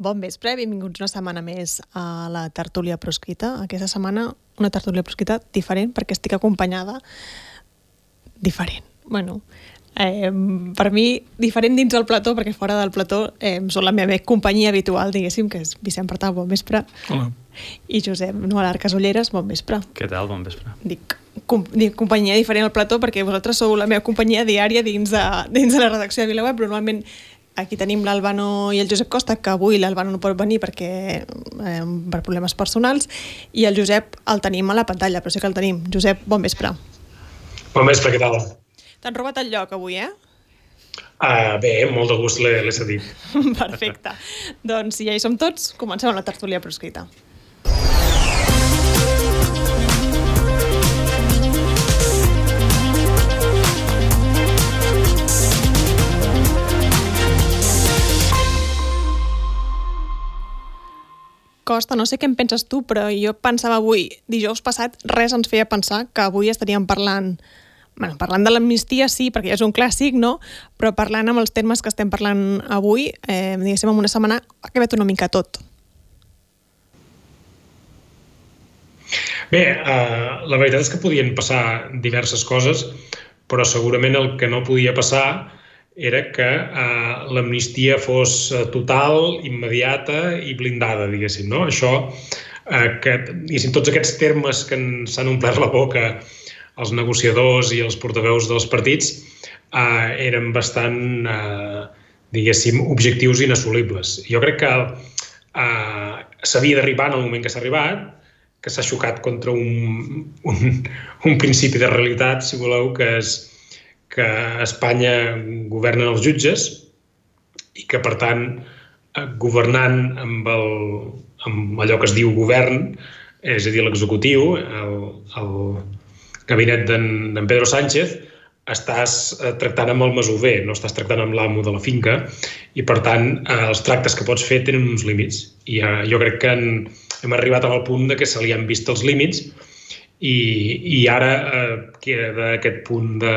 Bon vespre, benvinguts una setmana més a la tertúlia proscrita. Aquesta setmana una tertúlia proscrita diferent perquè estic acompanyada diferent. Bueno, eh, per mi diferent dins del plató perquè fora del plató eh, són la meva companyia habitual, diguéssim, que és Vicent Partal, bon vespre. Hola. I Josep Noelar Casolleres, bon vespre. Què tal? Bon vespre. Dic, com, dic companyia diferent al plató perquè vosaltres sou la meva companyia diària dins de, dins de la redacció de VilaWeb, però normalment aquí tenim l'Albano i el Josep Costa, que avui l'Albano no pot venir perquè eh, per problemes personals, i el Josep el tenim a la pantalla, però sí que el tenim. Josep, bon vespre. Bon vespre, què tal? T'han robat el lloc avui, eh? Uh, bé, molt de gust l'he sentit. Perfecte. doncs si ja hi som tots, comencem amb la tertúlia proscrita. Costa, no sé què en penses tu, però jo pensava avui, dijous passat, res ens feia pensar que avui estaríem parlant bueno, parlant de l'amnistia sí, perquè ja és un clàssic, no? Però parlant amb els termes que estem parlant avui, eh, diguéssim, en una setmana ha canviat una mica tot. Bé, eh, la veritat és que podien passar diverses coses, però segurament el que no podia passar era que eh, l'amnistia fos total, immediata i blindada, diguéssim. No? Això, eh, que, diguéssim, tots aquests termes que s'han omplert la boca els negociadors i els portaveus dels partits eh, eren bastant, eh, diguéssim, objectius inassolibles. Jo crec que eh, s'havia d'arribar en el moment que s'ha arribat, que s'ha xocat contra un, un, un principi de realitat, si voleu, que és que a Espanya governen els jutges i que, per tant, eh, governant amb, el, amb allò que es diu govern, és a dir, l'executiu, el, el, gabinet d'en Pedro Sánchez, estàs eh, tractant amb el masover, no estàs tractant amb l'amo de la finca i, per tant, eh, els tractes que pots fer tenen uns límits. I eh, jo crec que en, hem arribat al punt de que se li han vist els límits i, i ara eh, queda aquest punt de,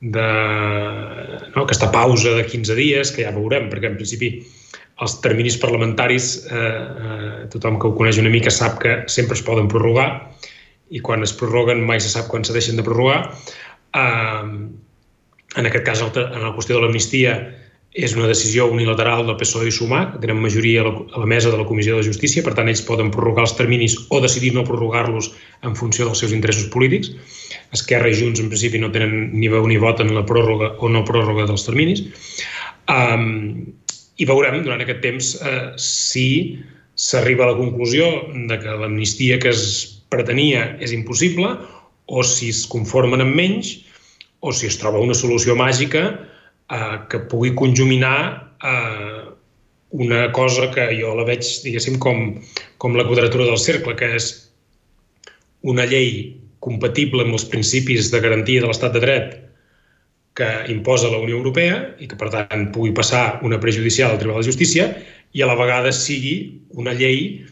de no, aquesta pausa de 15 dies, que ja veurem, perquè en principi els terminis parlamentaris, eh, eh, tothom que ho coneix una mica sap que sempre es poden prorrogar, i quan es prorroguen mai se sap quan se deixen de prorrogar. Uh, en aquest cas, en la qüestió de l'amnistia, és una decisió unilateral del PSOE i Sumar, que tenen majoria a la, a la mesa de la Comissió de Justícia, per tant, ells poden prorrogar els terminis o decidir no prorrogar-los en funció dels seus interessos polítics. Esquerra i Junts, en principi, no tenen ni veu ni vot en la pròrroga o no pròrroga dels terminis. Um, I veurem durant aquest temps uh, si s'arriba a la conclusió de que l'amnistia que es pretenia és impossible, o si es conformen amb menys, o si es troba una solució màgica eh, que pugui conjuminar eh, una cosa que jo la veig, diguéssim, com, com la quadratura del cercle, que és una llei compatible amb els principis de garantia de l'estat de dret que imposa la Unió Europea i que, per tant, pugui passar una prejudicial al Tribunal de Justícia i a la vegada sigui una llei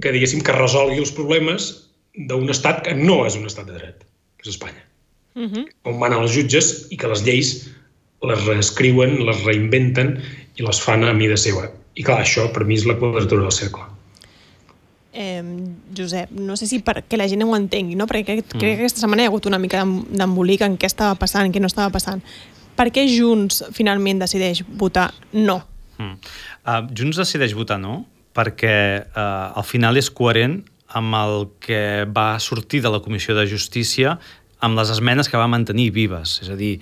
que diguéssim que resolgui els problemes d'un estat que no és un estat de dret, que és Espanya. Uh -huh. On manen els jutges i que les lleis les reescriuen, les reinventen i les fan a mida seva. I clar, això per mi és la quadratura del cercle. Eh, Josep, no sé si perquè la gent ho entengui, no? perquè crec, mm. crec que aquesta setmana hi ha hagut una mica d'embolic en què estava passant, en què no estava passant. Per què Junts finalment decideix votar no? Mm. Uh, Junts decideix votar no perquè eh, al final és coherent amb el que va sortir de la Comissió de Justícia amb les esmenes que va mantenir vives. És a dir,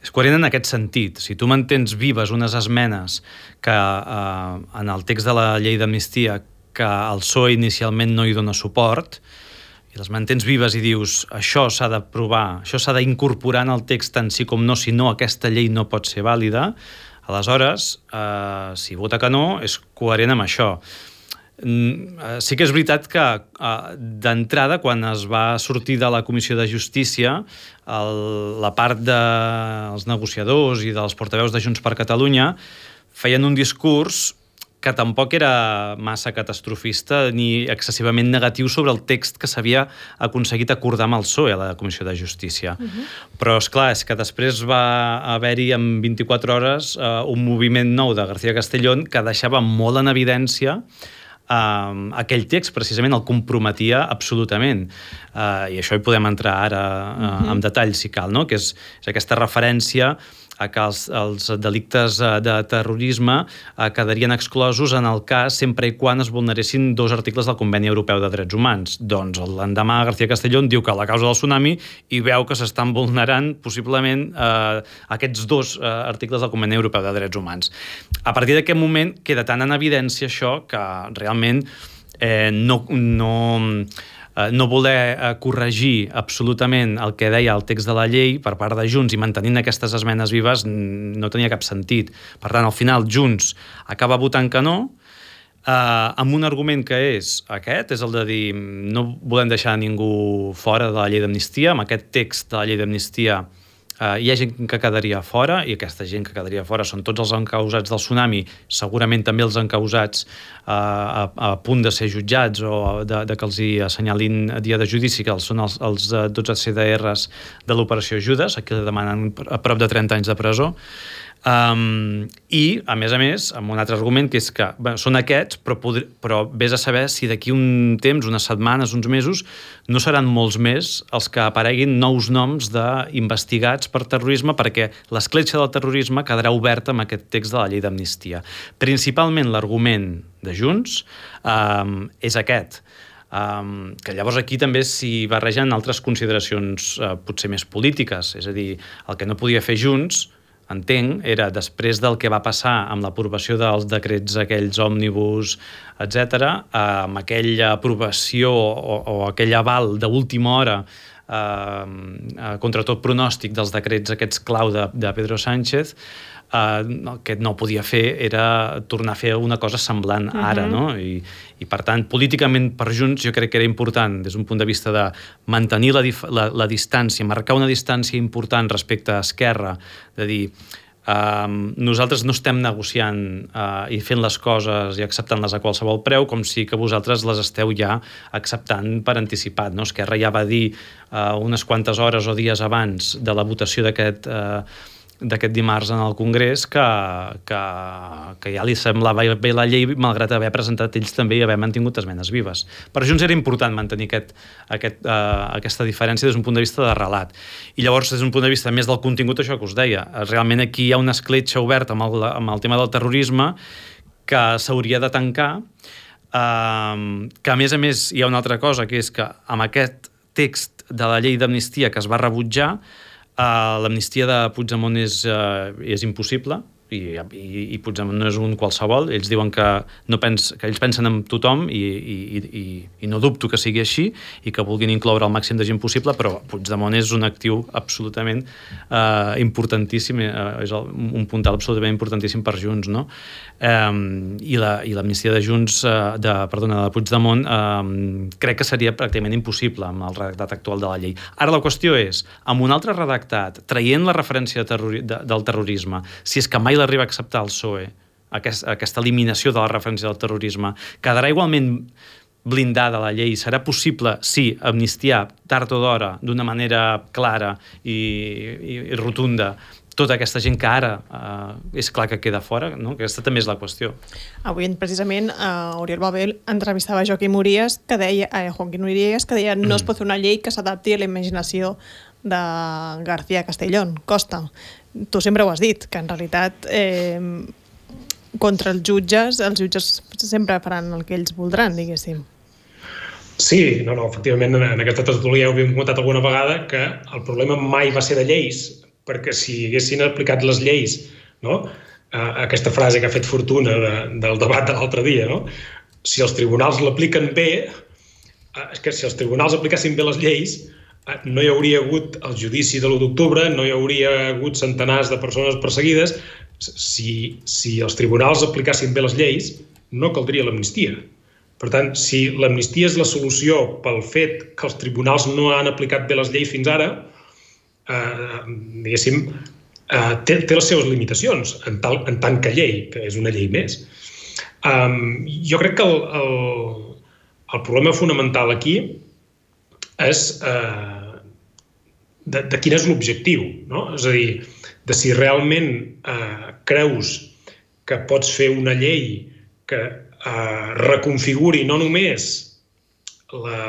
és coherent en aquest sentit. Si tu mantens vives unes esmenes que eh, en el text de la llei d'amnistia que el PSOE inicialment no hi dona suport, i les mantens vives i dius això s'ha d'aprovar, això s'ha d'incorporar en el text tant sí com no, si no aquesta llei no pot ser vàlida, Aleshores, eh, si vota que no, és coherent amb això. Mm, eh, sí que és veritat que eh, d'entrada, quan es va sortir de la Comissió de Justícia, el, la part dels de, negociadors i dels portaveus de Junts per Catalunya feien un discurs que tampoc era massa catastrofista ni excessivament negatiu sobre el text que s'havia aconseguit acordar amb el PSOE a la Comissió de Justícia. Uh -huh. Però, és clar, és que després va haver-hi en 24 hores eh, un moviment nou de García Castellón que deixava molt en evidència uh, aquell text precisament el comprometia absolutament. Uh, I això hi podem entrar ara uh, uh -huh. en detall, si cal, no? que és, és aquesta referència a que els, els delictes eh, de terrorisme eh, quedarien exclosos en el cas sempre i quan es vulneressin dos articles del Conveni Europeu de Drets Humans. Doncs l'endemà García Castellón diu que la causa del tsunami i veu que s'estan vulnerant possiblement eh, aquests dos eh, articles del Conveni Europeu de Drets Humans. A partir d'aquest moment queda tan en evidència això que realment eh, no, no, no voler eh, corregir absolutament el que deia el text de la llei per part de Junts i mantenint aquestes esmenes vives no tenia cap sentit. Per tant, al final, Junts acaba votant que no, eh, amb un argument que és aquest, és el de dir no volem deixar ningú fora de la llei d'amnistia, amb aquest text de la llei d'amnistia Uh, hi ha gent que quedaria fora, i aquesta gent que quedaria fora són tots els encausats del tsunami, segurament també els encausats uh, a, a punt de ser jutjats o de, de que els hi assenyalin a dia de judici, que són els, els 12 CDRs de l'operació Judes, aquí demanen a prop de 30 anys de presó, Um, I, a més a més, amb un altre argument, que és que bé, són aquests, però, podri, però vés a saber si d'aquí un temps, unes setmanes, uns mesos, no seran molts més els que apareguin nous noms d'investigats per terrorisme, perquè l'escletxa del terrorisme quedarà oberta amb aquest text de la llei d'amnistia. Principalment l'argument de Junts um, és aquest, Um, que llavors aquí també s'hi barregen altres consideracions uh, potser més polítiques, és a dir, el que no podia fer Junts entenc, era després del que va passar amb l'aprovació dels decrets aquells òmnibus, etc, amb aquella aprovació o, o aquell aval d'última hora eh, contra tot pronòstic dels decrets aquests clau de, de Pedro Sánchez, eh, el que no podia fer era tornar a fer una cosa semblant uh -huh. ara, no? I, I, per tant, políticament per Junts jo crec que era important, des d'un punt de vista de mantenir la, la, la distància, marcar una distància important respecte a Esquerra, de dir, Um, nosaltres no estem negociant uh, i fent les coses i acceptant-les a qualsevol preu, com si que vosaltres les esteu ja acceptant per anticipat. No? Esquerra ja va dir uh, unes quantes hores o dies abans de la votació d'aquest uh, d'aquest dimarts en el Congrés que, que, que ja li semblava bé la llei malgrat haver presentat ells també i haver mantingut esmenes vives. Per Junts era important mantenir aquest, aquest, uh, aquesta diferència des d'un punt de vista de relat. I llavors, des d'un punt de vista més del contingut, això que us deia, realment aquí hi ha una escletxa oberta amb el, amb el tema del terrorisme que s'hauria de tancar, uh, que a més a més hi ha una altra cosa, que és que amb aquest text de la llei d'amnistia que es va rebutjar, L'amnistia de Puigdemont és, uh, és impossible, i, i, i Puigdemont no és un qualsevol, ells diuen que, no pens, que ells pensen en tothom i, i, i, i no dubto que sigui així i que vulguin incloure el màxim de gent possible, però Puigdemont és un actiu absolutament eh, importantíssim, eh, és el, un puntal absolutament importantíssim per Junts, no? Eh, I l'amnistia la, de Junts, eh, de, perdona, de Puigdemont, eh, crec que seria pràcticament impossible amb el redactat actual de la llei. Ara la qüestió és, amb un altre redactat, traient la referència de terrori, de, del terrorisme, si és que mai l'arriba a acceptar el PSOE, aquest, aquesta eliminació de la referència del terrorisme, quedarà igualment blindada la llei, serà possible, sí, amnistiar tard o d'hora, d'una manera clara i, i, i rotunda, tota aquesta gent que ara eh, és clar que queda fora, no? aquesta també és la qüestió. Avui, precisament, uh, Oriol Babel entrevistava Joaquim Urias, que deia, eh, Joaquim Urias, que deia no es pot fer una llei que s'adapti a la imaginació de García Castellón, Costa tu sempre ho has dit, que en realitat eh, contra els jutges, els jutges sempre faran el que ells voldran, diguéssim. Sí, no, no, efectivament, en aquesta tertúlia ja ho havíem comentat alguna vegada, que el problema mai va ser de lleis, perquè si haguessin aplicat les lleis, no? aquesta frase que ha fet Fortuna de, del debat de l'altre dia, no? si els tribunals l'apliquen bé, és que si els tribunals aplicassin bé les lleis, no hi hauria hagut el judici de l'1 d'octubre, no hi hauria hagut centenars de persones perseguides. Si, si els tribunals aplicassin bé les lleis, no caldria l'amnistia. Per tant, si l'amnistia és la solució pel fet que els tribunals no han aplicat bé les lleis fins ara, eh, diguéssim, eh, té, té les seves limitacions en, tal, en tant que llei, que és una llei més. Um, jo crec que el, el, el problema fonamental aquí és eh, de, de quin és l'objectiu, no? És a dir, de si realment eh, creus que pots fer una llei que eh, reconfiguri no només la,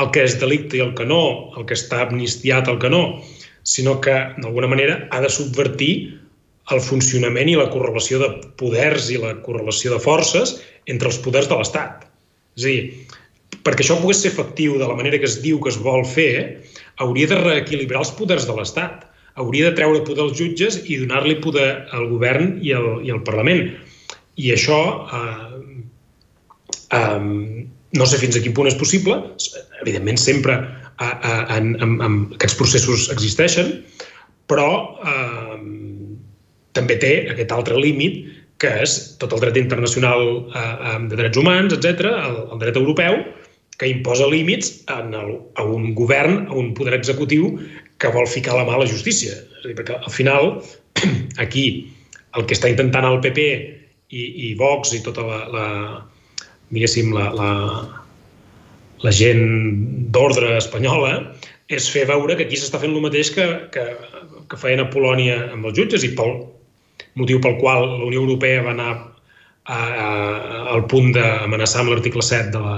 el que és delicte i el que no, el que està amnistiat, el que no, sinó que, d'alguna manera, ha de subvertir el funcionament i la correlació de poders i la correlació de forces entre els poders de l'Estat. És a dir, perquè això pogués ser efectiu de la manera que es diu que es vol fer, hauria de reequilibrar els poders de l'Estat. Hauria de treure poder als jutges i donar-li poder al govern i al, i al Parlament. I això, eh, eh, no sé fins a quin punt és possible, evidentment sempre eh, eh, en, en, en aquests processos existeixen, però eh, també té aquest altre límit que és tot el dret internacional eh, de drets humans, etc, el, el dret europeu, que imposa límits en el, a un govern, a un poder executiu que vol ficar la mà a la justícia. És a dir, perquè al final, aquí, el que està intentant el PP i, i Vox i tota la, la diguéssim, la, la, la gent d'ordre espanyola és fer veure que aquí s'està fent el mateix que, que, que feien a Polònia amb els jutges i pel motiu pel qual la Unió Europea va anar a, a, al punt d'amenaçar amb l'article 7 de la,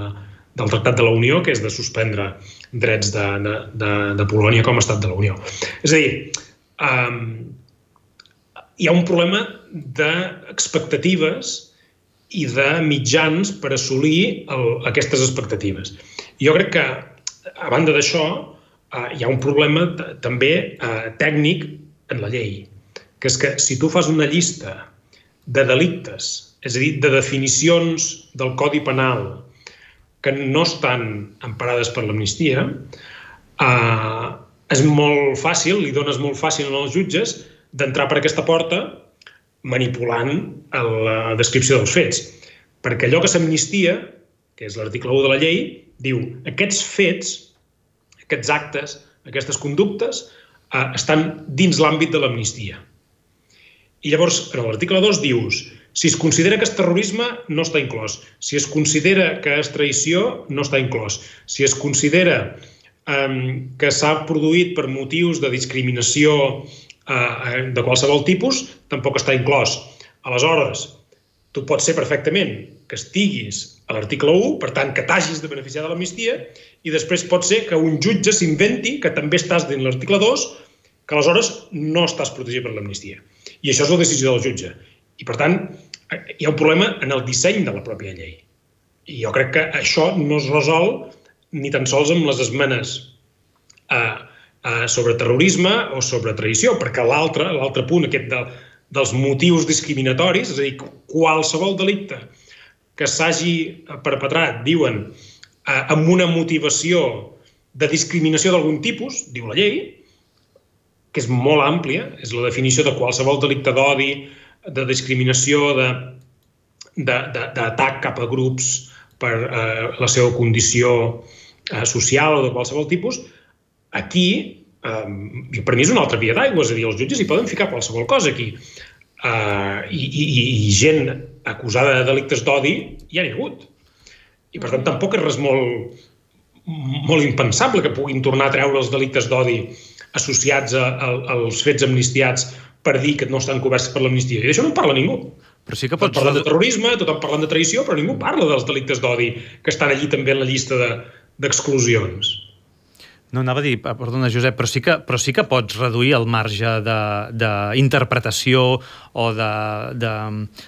del Tractat de la Unió, que és de suspendre drets de, de, de, de Polònia com a estat de la Unió. És a dir, um, hi ha un problema d'expectatives i de mitjans per assolir el, aquestes expectatives. Jo crec que, a banda d'això, uh, hi ha un problema també uh, tècnic en la llei, que és que si tu fas una llista de delictes, és a dir, de definicions del Codi Penal que no estan emparades per l'amnistia, eh, és molt fàcil, li dones molt fàcil als jutges d'entrar per aquesta porta manipulant la descripció dels fets. Perquè allò que s'amnistia, que és l'article 1 de la llei, diu aquests fets, aquests actes, aquestes conductes, eh, estan dins l'àmbit de l'amnistia. I llavors, en l'article 2 dius si es considera que és terrorisme, no està inclòs. Si es considera que és traïció, no està inclòs. Si es considera um, que s'ha produït per motius de discriminació uh, de qualsevol tipus, tampoc està inclòs. Aleshores, tu pots ser perfectament que estiguis a l'article 1, per tant, que t'hagis de beneficiar de l'amnistia, i després pot ser que un jutge s'inventi que també estàs dins l'article 2, que aleshores no estàs protegit per l'amnistia. I això és la decisió del jutge. I, per tant, hi ha un problema en el disseny de la pròpia llei. I jo crec que això no es resol ni tan sols amb les esmenes eh, eh, sobre terrorisme o sobre traïció, perquè l'altre l'altre punt, aquest de, dels motius discriminatoris, és a dir, qualsevol delicte que s'hagi perpetrat, diuen, eh, amb una motivació de discriminació d'algun tipus, diu la llei, que és molt àmplia, és la definició de qualsevol delicte d'odi, de discriminació, d'atac cap a grups per eh, la seva condició eh, social o de qualsevol tipus, aquí, eh, per mi és una altra via d'aigua, és a dir, els jutges hi poden ficar qualsevol cosa aquí. Eh, i, i, I gent acusada de delictes d'odi hi ha hagut. I, per tant, tampoc és res molt, molt impensable que puguin tornar a treure els delictes d'odi associats a, a, als fets amnistiats per dir que no estan coberts per l'amnistia. I d'això no en parla ningú. Però sí que pots... Parlant de terrorisme, tothom parlant de traïció, però ningú parla dels delictes d'odi que estan allí també en la llista d'exclusions. De, no, anava a dir, perdona, Josep, però sí que, però sí que pots reduir el marge d'interpretació o de, de,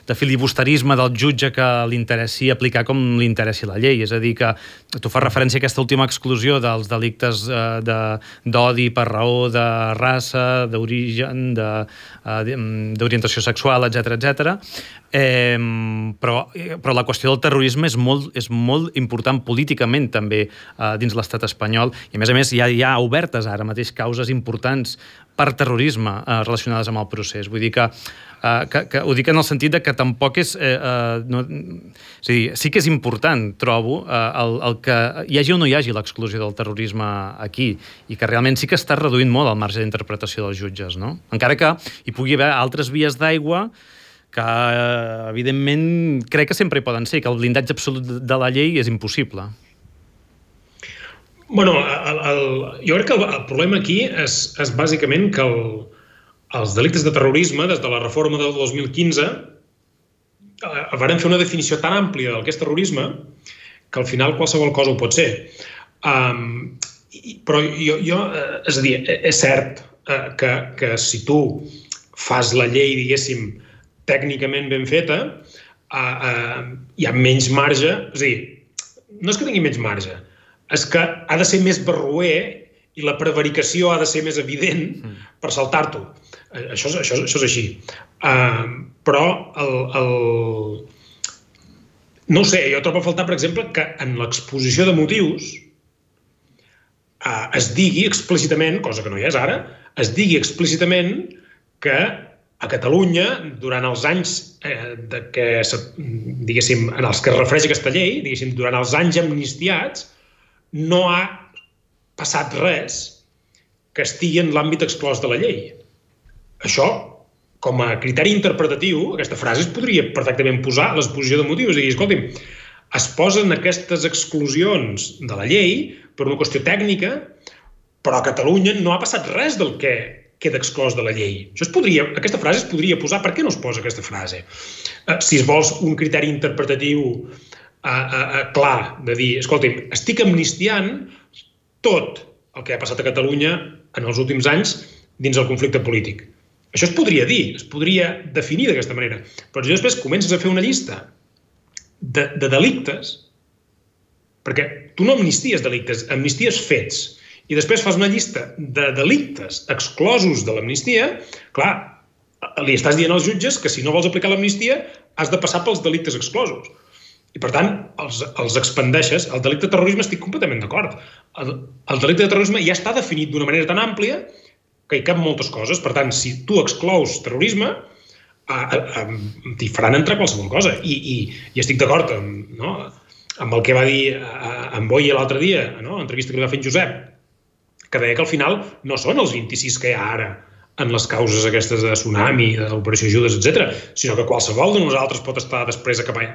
de filibusterisme del jutge que li interessi aplicar com li interessi la llei. És a dir, que tu fas referència a aquesta última exclusió dels delictes eh, d'odi per raó de raça, d'origen, eh, d'orientació sexual, etc etc. Eh, però, però la qüestió del terrorisme és molt, és molt important políticament també eh, dins l'estat espanyol i a més a més hi ha, hi ha obertes ara mateix causes importants per terrorisme eh, relacionades amb el procés. Vull dir que, eh, que, que ho dic en el sentit de que tampoc és... Eh, eh, no, és dir, sí que és important, trobo, eh, el, el que hi hagi o no hi hagi l'exclusió del terrorisme aquí i que realment sí que està reduint molt el marge d'interpretació dels jutges, no? Encara que hi pugui haver altres vies d'aigua que evidentment crec que sempre hi poden ser, que el blindatge absolut de la llei és impossible. Bueno, el, el, jo crec que el, el problema aquí és, és bàsicament que el, els delictes de terrorisme, des de la reforma del 2015, eh, varen fer una definició tan àmplia del que és terrorisme que al final qualsevol cosa ho pot ser. Um, i, però jo, jo, eh, és a dir, eh, és cert eh, que, que si tu fas la llei, diguéssim, tècnicament ben feta, eh, eh, hi ha menys marge, és a dir, no és que tingui menys marge, és que ha de ser més barroer i la prevaricació ha de ser més evident mm. per saltar-t'ho. Això, això, això és així. Uh, però el, el... No ho sé, jo trobo a faltar, per exemple, que en l'exposició de motius uh, es digui explícitament, cosa que no hi és ara, es digui explícitament que a Catalunya, durant els anys eh, de que, diguéssim, en els que es refereix aquesta llei, diguéssim, durant els anys amnistiats, no ha passat res que estigui en l'àmbit exclòs de la llei. Això, com a criteri interpretatiu, aquesta frase es podria perfectament posar a l'exposició de motius. Dir, escolti'm, es posen aquestes exclusions de la llei per una qüestió tècnica, però a Catalunya no ha passat res del que queda exclòs de la llei. Això es podria, aquesta frase es podria posar. Per què no es posa aquesta frase? Eh, si es vols un criteri interpretatiu eh, eh, eh, clar, de dir, escolti'm, estic amnistiant tot el que ha passat a Catalunya en els últims anys dins el conflicte polític. Això es podria dir, es podria definir d'aquesta manera. Però si després comences a fer una llista de, de delictes, perquè tu no amnisties delictes, amnisties fets, i després fas una llista de delictes exclosos de l'amnistia, clar, li estàs dient als jutges que si no vols aplicar l'amnistia has de passar pels delictes exclosos. I, per tant, els, els expandeixes. El delicte de terrorisme estic completament d'acord. El, el delicte de terrorisme ja està definit d'una manera tan àmplia que hi cap moltes coses. Per tant, si tu exclous terrorisme, t'hi faran entrar qualsevol cosa. I, i, i estic d'acord amb, no? amb el que va dir en Boi l'altre dia, no? entrevista que li va fer en Josep, que deia que al final no són els 26 que hi ha ara en les causes aquestes de tsunami, de l'operació Judes, etc, sinó que qualsevol de nosaltres pot estar després acabant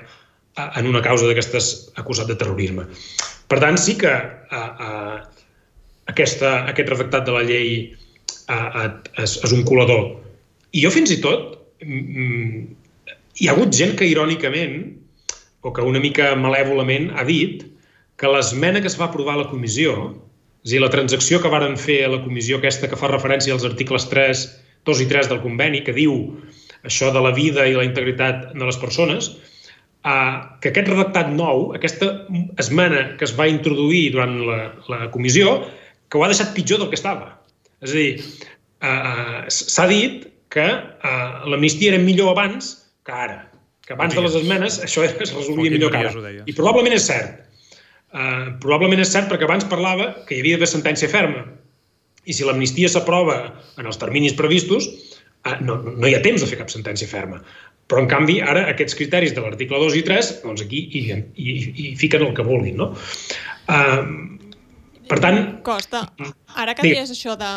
en una causa d'aquestes acusat de terrorisme. Per tant, sí que a, a, aquesta, aquest redactat de la llei és, és un colador. I jo fins i tot, hi ha hagut gent que irònicament, o que una mica malèvolament, ha dit que l'esmena que es va aprovar a la comissió, és a dir, la transacció que varen fer a la comissió aquesta que fa referència als articles 3, 2 i 3 del conveni, que diu això de la vida i la integritat de les persones, eh, que aquest redactat nou, aquesta esmena que es va introduir durant la, la comissió, que ho ha deixat pitjor del que estava. És a dir, eh, s'ha dit que eh, l'amnistia era millor abans que ara. Que abans de les esmenes això es resolia millor que ara. I probablement és cert. Uh, probablement és cert perquè abans parlava que hi havia d'haver sentència ferma. I si l'amnistia s'aprova en els terminis previstos, uh, no, no hi ha temps de fer cap sentència ferma. Però, en canvi, ara aquests criteris de l'article 2 i 3, doncs aquí hi, hi, hi fiquen el que vulguin, no? Uh, per tant... Costa, ara que deies això de,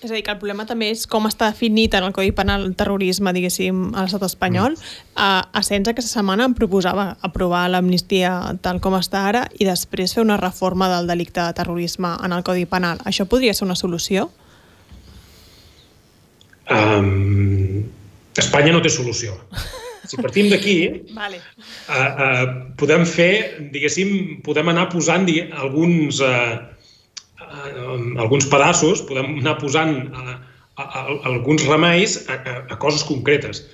és a dir, que el problema també és com està definit en el Codi Penal el terrorisme, diguéssim, a l'estat espanyol. Mm. Uh, Ascens aquesta setmana em proposava aprovar l'amnistia tal com està ara i després fer una reforma del delicte de terrorisme en el Codi Penal. Això podria ser una solució? Um, Espanya no té solució. Si partim d'aquí, vale. uh, uh, podem fer, diguéssim, podem anar posant alguns... Uh, alguns pedaços, podem anar posant a, a, a, alguns remeis a, a, a coses concretes.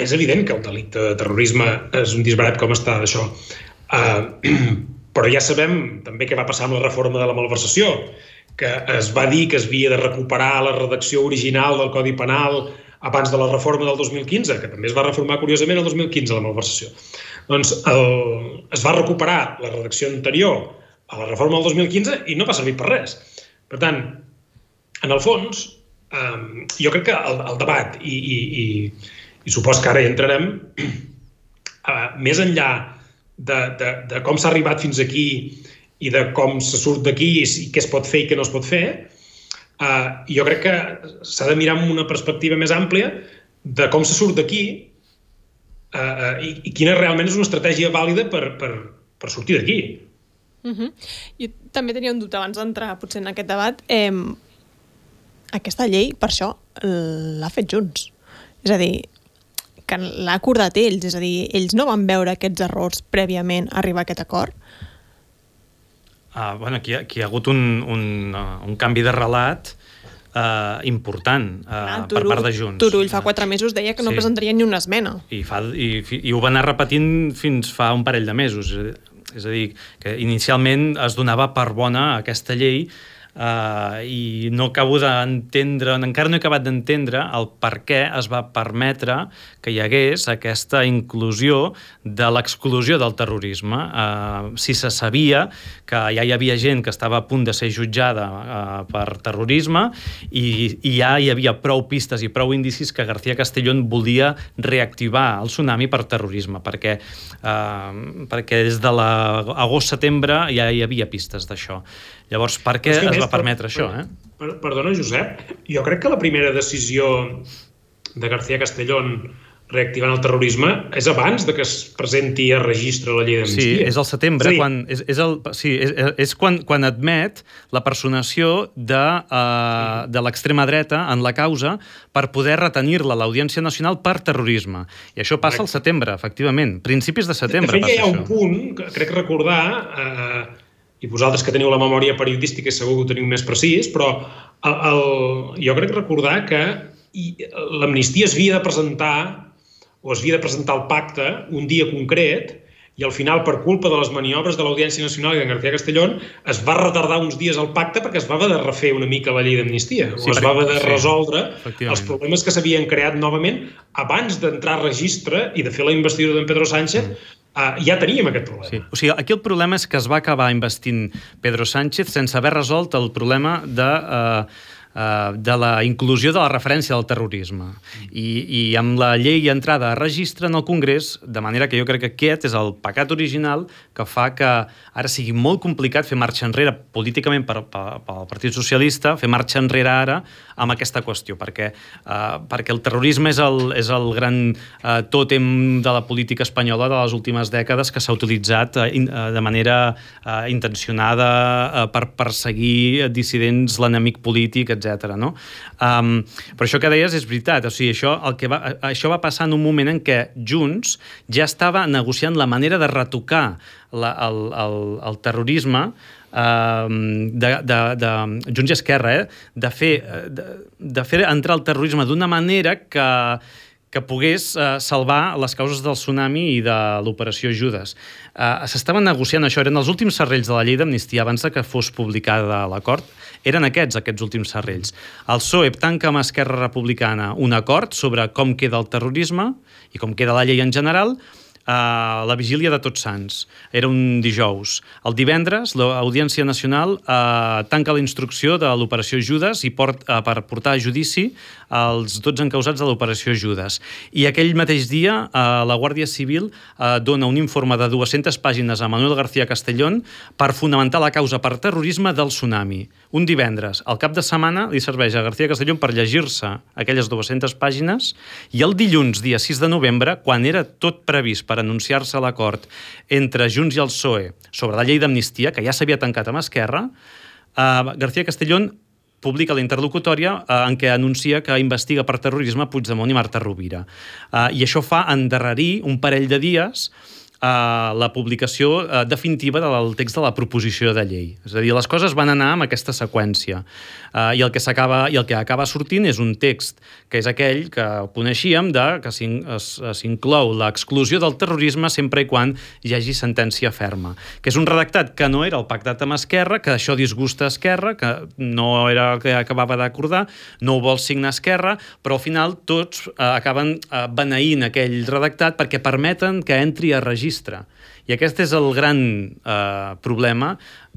És evident que el delicte de terrorisme és un disbarat com està això. Uh, però ja sabem també què va passar amb la reforma de la malversació, que es va dir que es havia de recuperar la redacció original del Codi Penal abans de la reforma del 2015, que també es va reformar curiosament el 2015, la malversació. Doncs el, es va recuperar la redacció anterior a la reforma del 2015 i no va servir per res. Per tant, en el fons, eh, jo crec que el, el debat, i, i, i, i supos que ara hi entrarem, eh, més enllà de, de, de com s'ha arribat fins aquí i de com se surt d'aquí i què es pot fer i què no es pot fer, eh, jo crec que s'ha de mirar amb una perspectiva més àmplia de com se surt d'aquí uh, i, i quina realment és una estratègia vàlida per, per, per sortir d'aquí. Uh -huh. Jo també tenia un dubte abans d'entrar potser en aquest debat. Eh, aquesta llei, per això, l'ha fet Junts. És a dir, que l'ha acordat ells, és a dir, ells no van veure aquests errors prèviament a arribar a aquest acord? Uh, bueno, aquí, aquí hi ha hagut un, un, uh, un canvi de relat uh, important uh, ah, Turull, per part de Junts. Turull fa quatre mesos deia que no sí. presentaria ni una esmena. I, fa, i, i ho va anar repetint fins fa un parell de mesos. És a dir, que inicialment es donava per bona aquesta llei uh, i no acabo d'entendre, encara no he acabat d'entendre el per què es va permetre que hi hagués aquesta inclusió de l'exclusió del terrorisme. Uh, si se sabia que ja hi havia gent que estava a punt de ser jutjada uh, per terrorisme i, i ja hi havia prou pistes i prou indicis que García Castellón volia reactivar el tsunami per terrorisme, perquè, uh, perquè des de l'agost-setembre ja hi havia pistes d'això. Llavors, per què es va permetre per, això? Eh? Per, perdona, Josep, jo crec que la primera decisió de García Castellón reactivant el terrorisme és abans de que es presenti a registre la llei d'amnistia. Sí, és al setembre, sí. quan, és, és, el, sí, és, és quan, quan admet la personació de, uh, sí. de l'extrema dreta en la causa per poder retenir-la a l'Audiència Nacional per terrorisme. I això passa Correcte. al setembre, efectivament. Principis de setembre de fet, hi ha un punt que crec recordar... Uh, i vosaltres que teniu la memòria periodística segur que ho teniu més precís, però el, el, jo crec recordar que l'amnistia es havia de presentar o es havia de presentar el pacte un dia concret i al final, per culpa de les maniobres de l'Audiència Nacional i de García Castellón, es va retardar uns dies el pacte perquè es va haver de refer una mica la llei d'amnistia, sí, o es va haver de resoldre sí, els problemes que s'havien creat novament abans d'entrar a registre i de fer la investidura d'en Pedro Sánchez, mm Uh, ja teníem aquest problema. Sí. O sigui, aquí el problema és que es va acabar investint Pedro Sánchez sense haver resolt el problema de... Uh, de la inclusió de la referència del terrorisme. I, I amb la llei entrada a registre en el Congrés, de manera que jo crec que aquest és el pecat original que fa que ara sigui molt complicat fer marxa enrere políticament per, per, pel Partit Socialista, fer marxa enrere ara amb aquesta qüestió, perquè, eh, perquè el terrorisme és el, és el gran eh, tòtem de la política espanyola de les últimes dècades que s'ha utilitzat eh, in, eh, de manera eh, intencionada eh, per perseguir dissidents, l'enemic polític, etc. No? Um, però això que deies és veritat, o sigui, això, el que va, això va passar en un moment en què Junts ja estava negociant la manera de retocar la, el, el, el terrorisme de, de, de Junts i Esquerra, eh? de, fer, de, de fer entrar el terrorisme d'una manera que, que pogués eh, salvar les causes del tsunami i de l'operació Judes. Eh, S'estaven negociant això, eren els últims serrells de la llei d'amnistia abans que fos publicada l'acord, eren aquests, aquests últims serrells. El PSOE tanca amb Esquerra Republicana un acord sobre com queda el terrorisme i com queda la llei en general, a la vigília de Tots Sants. Era un dijous. El divendres, l'Audiència Nacional eh, tanca la instrucció de l'operació Judes i port, eh, per portar a judici els 12 encausats de l'operació Judes. I aquell mateix dia eh, la Guàrdia Civil eh, dona un informe de 200 pàgines a Manuel García Castellón per fonamentar la causa per terrorisme del tsunami. Un divendres. Al cap de setmana li serveix a García Castellón per llegir-se aquelles 200 pàgines i el dilluns, dia 6 de novembre, quan era tot previst per anunciar-se l'acord entre Junts i el PSOE sobre la llei d'amnistia, que ja s'havia tancat amb Esquerra, eh, García Castellón publica la interlocutòria eh, en què anuncia que investiga per terrorisme Puigdemont i Marta Rovira. Eh, I això fa endarrerir un parell de dies eh, la publicació eh, definitiva del text de la proposició de llei. És a dir, les coses van anar amb aquesta seqüència. Eh, i, el que acaba, I el que acaba sortint és un text que és aquell que coneixíem de que s'inclou l'exclusió del terrorisme sempre i quan hi hagi sentència ferma. Que és un redactat que no era el pactat amb Esquerra, que això disgusta Esquerra, que no era el que acabava d'acordar, no ho vol signar Esquerra, però al final tots eh, acaben eh, beneint aquell redactat perquè permeten que entri a registre. I aquest és el gran eh, problema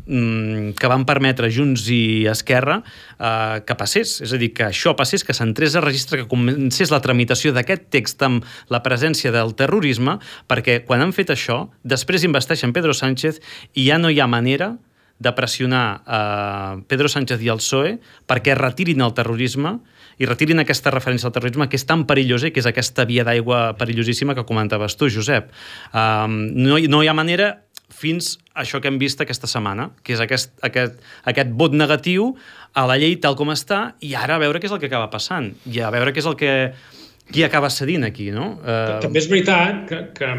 mm, que van permetre Junts i Esquerra eh, que passés. És a dir, que això passés, que s'entrés a registre, que comencés la tramitació d'aquest text amb la presència del terrorisme, perquè quan han fet això, després investeixen Pedro Sánchez i ja no hi ha manera de pressionar eh, Pedro Sánchez i el PSOE perquè retirin el terrorisme i retirin aquesta referència al terrorisme que és tan perillosa i que és aquesta via d'aigua perillosíssima que comentaves tu, Josep. Um, no, no hi ha manera fins a això que hem vist aquesta setmana, que és aquest, aquest, aquest vot negatiu a la llei tal com està, i ara a veure què és el que acaba passant, i a veure què és el que... qui acaba cedint aquí, no? Uh... També és veritat que, que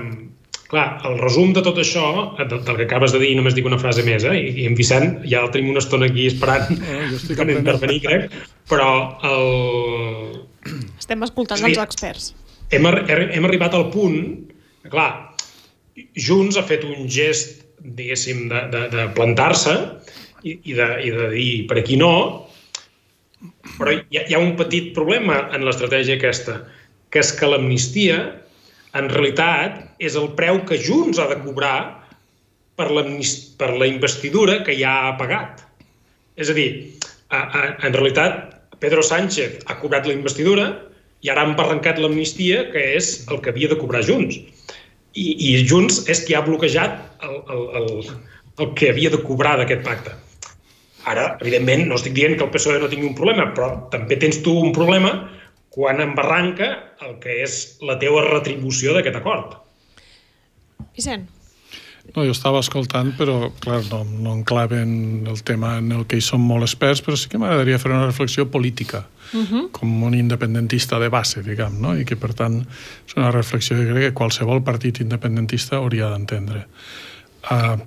clar, el resum de tot això, del, del que acabes de dir, només dic una frase més, eh? I, i en Vicent ja el tenim una estona aquí esperant oh, per intervenir, crec, però el... Estem escoltant els experts. Hem, hem arribat al punt, clar, Junts ha fet un gest, diguéssim, de, de, de plantar-se i, i, de, i de dir per aquí no, però hi ha, hi ha un petit problema en l'estratègia aquesta, que és que l'amnistia, en realitat, és el preu que Junts ha de cobrar per, per la investidura que ja ha pagat. És a dir, a, a, en realitat, Pedro Sánchez ha cobrat la investidura i ara han barrancat l'amnistia, que és el que havia de cobrar Junts i, i Junts és qui ha bloquejat el, el, el, el que havia de cobrar d'aquest pacte. Ara, evidentment, no estic dient que el PSOE no tingui un problema, però també tens tu un problema quan embarranca el que és la teua retribució d'aquest acord. Vicent. No, jo estava escoltant, però, clar, no, no enclaven el tema en el que hi som molt experts, però sí que m'agradaria fer una reflexió política, uh -huh. com un independentista de base, diguem, no? i que, per tant, és una reflexió que crec que qualsevol partit independentista hauria d'entendre. Uh,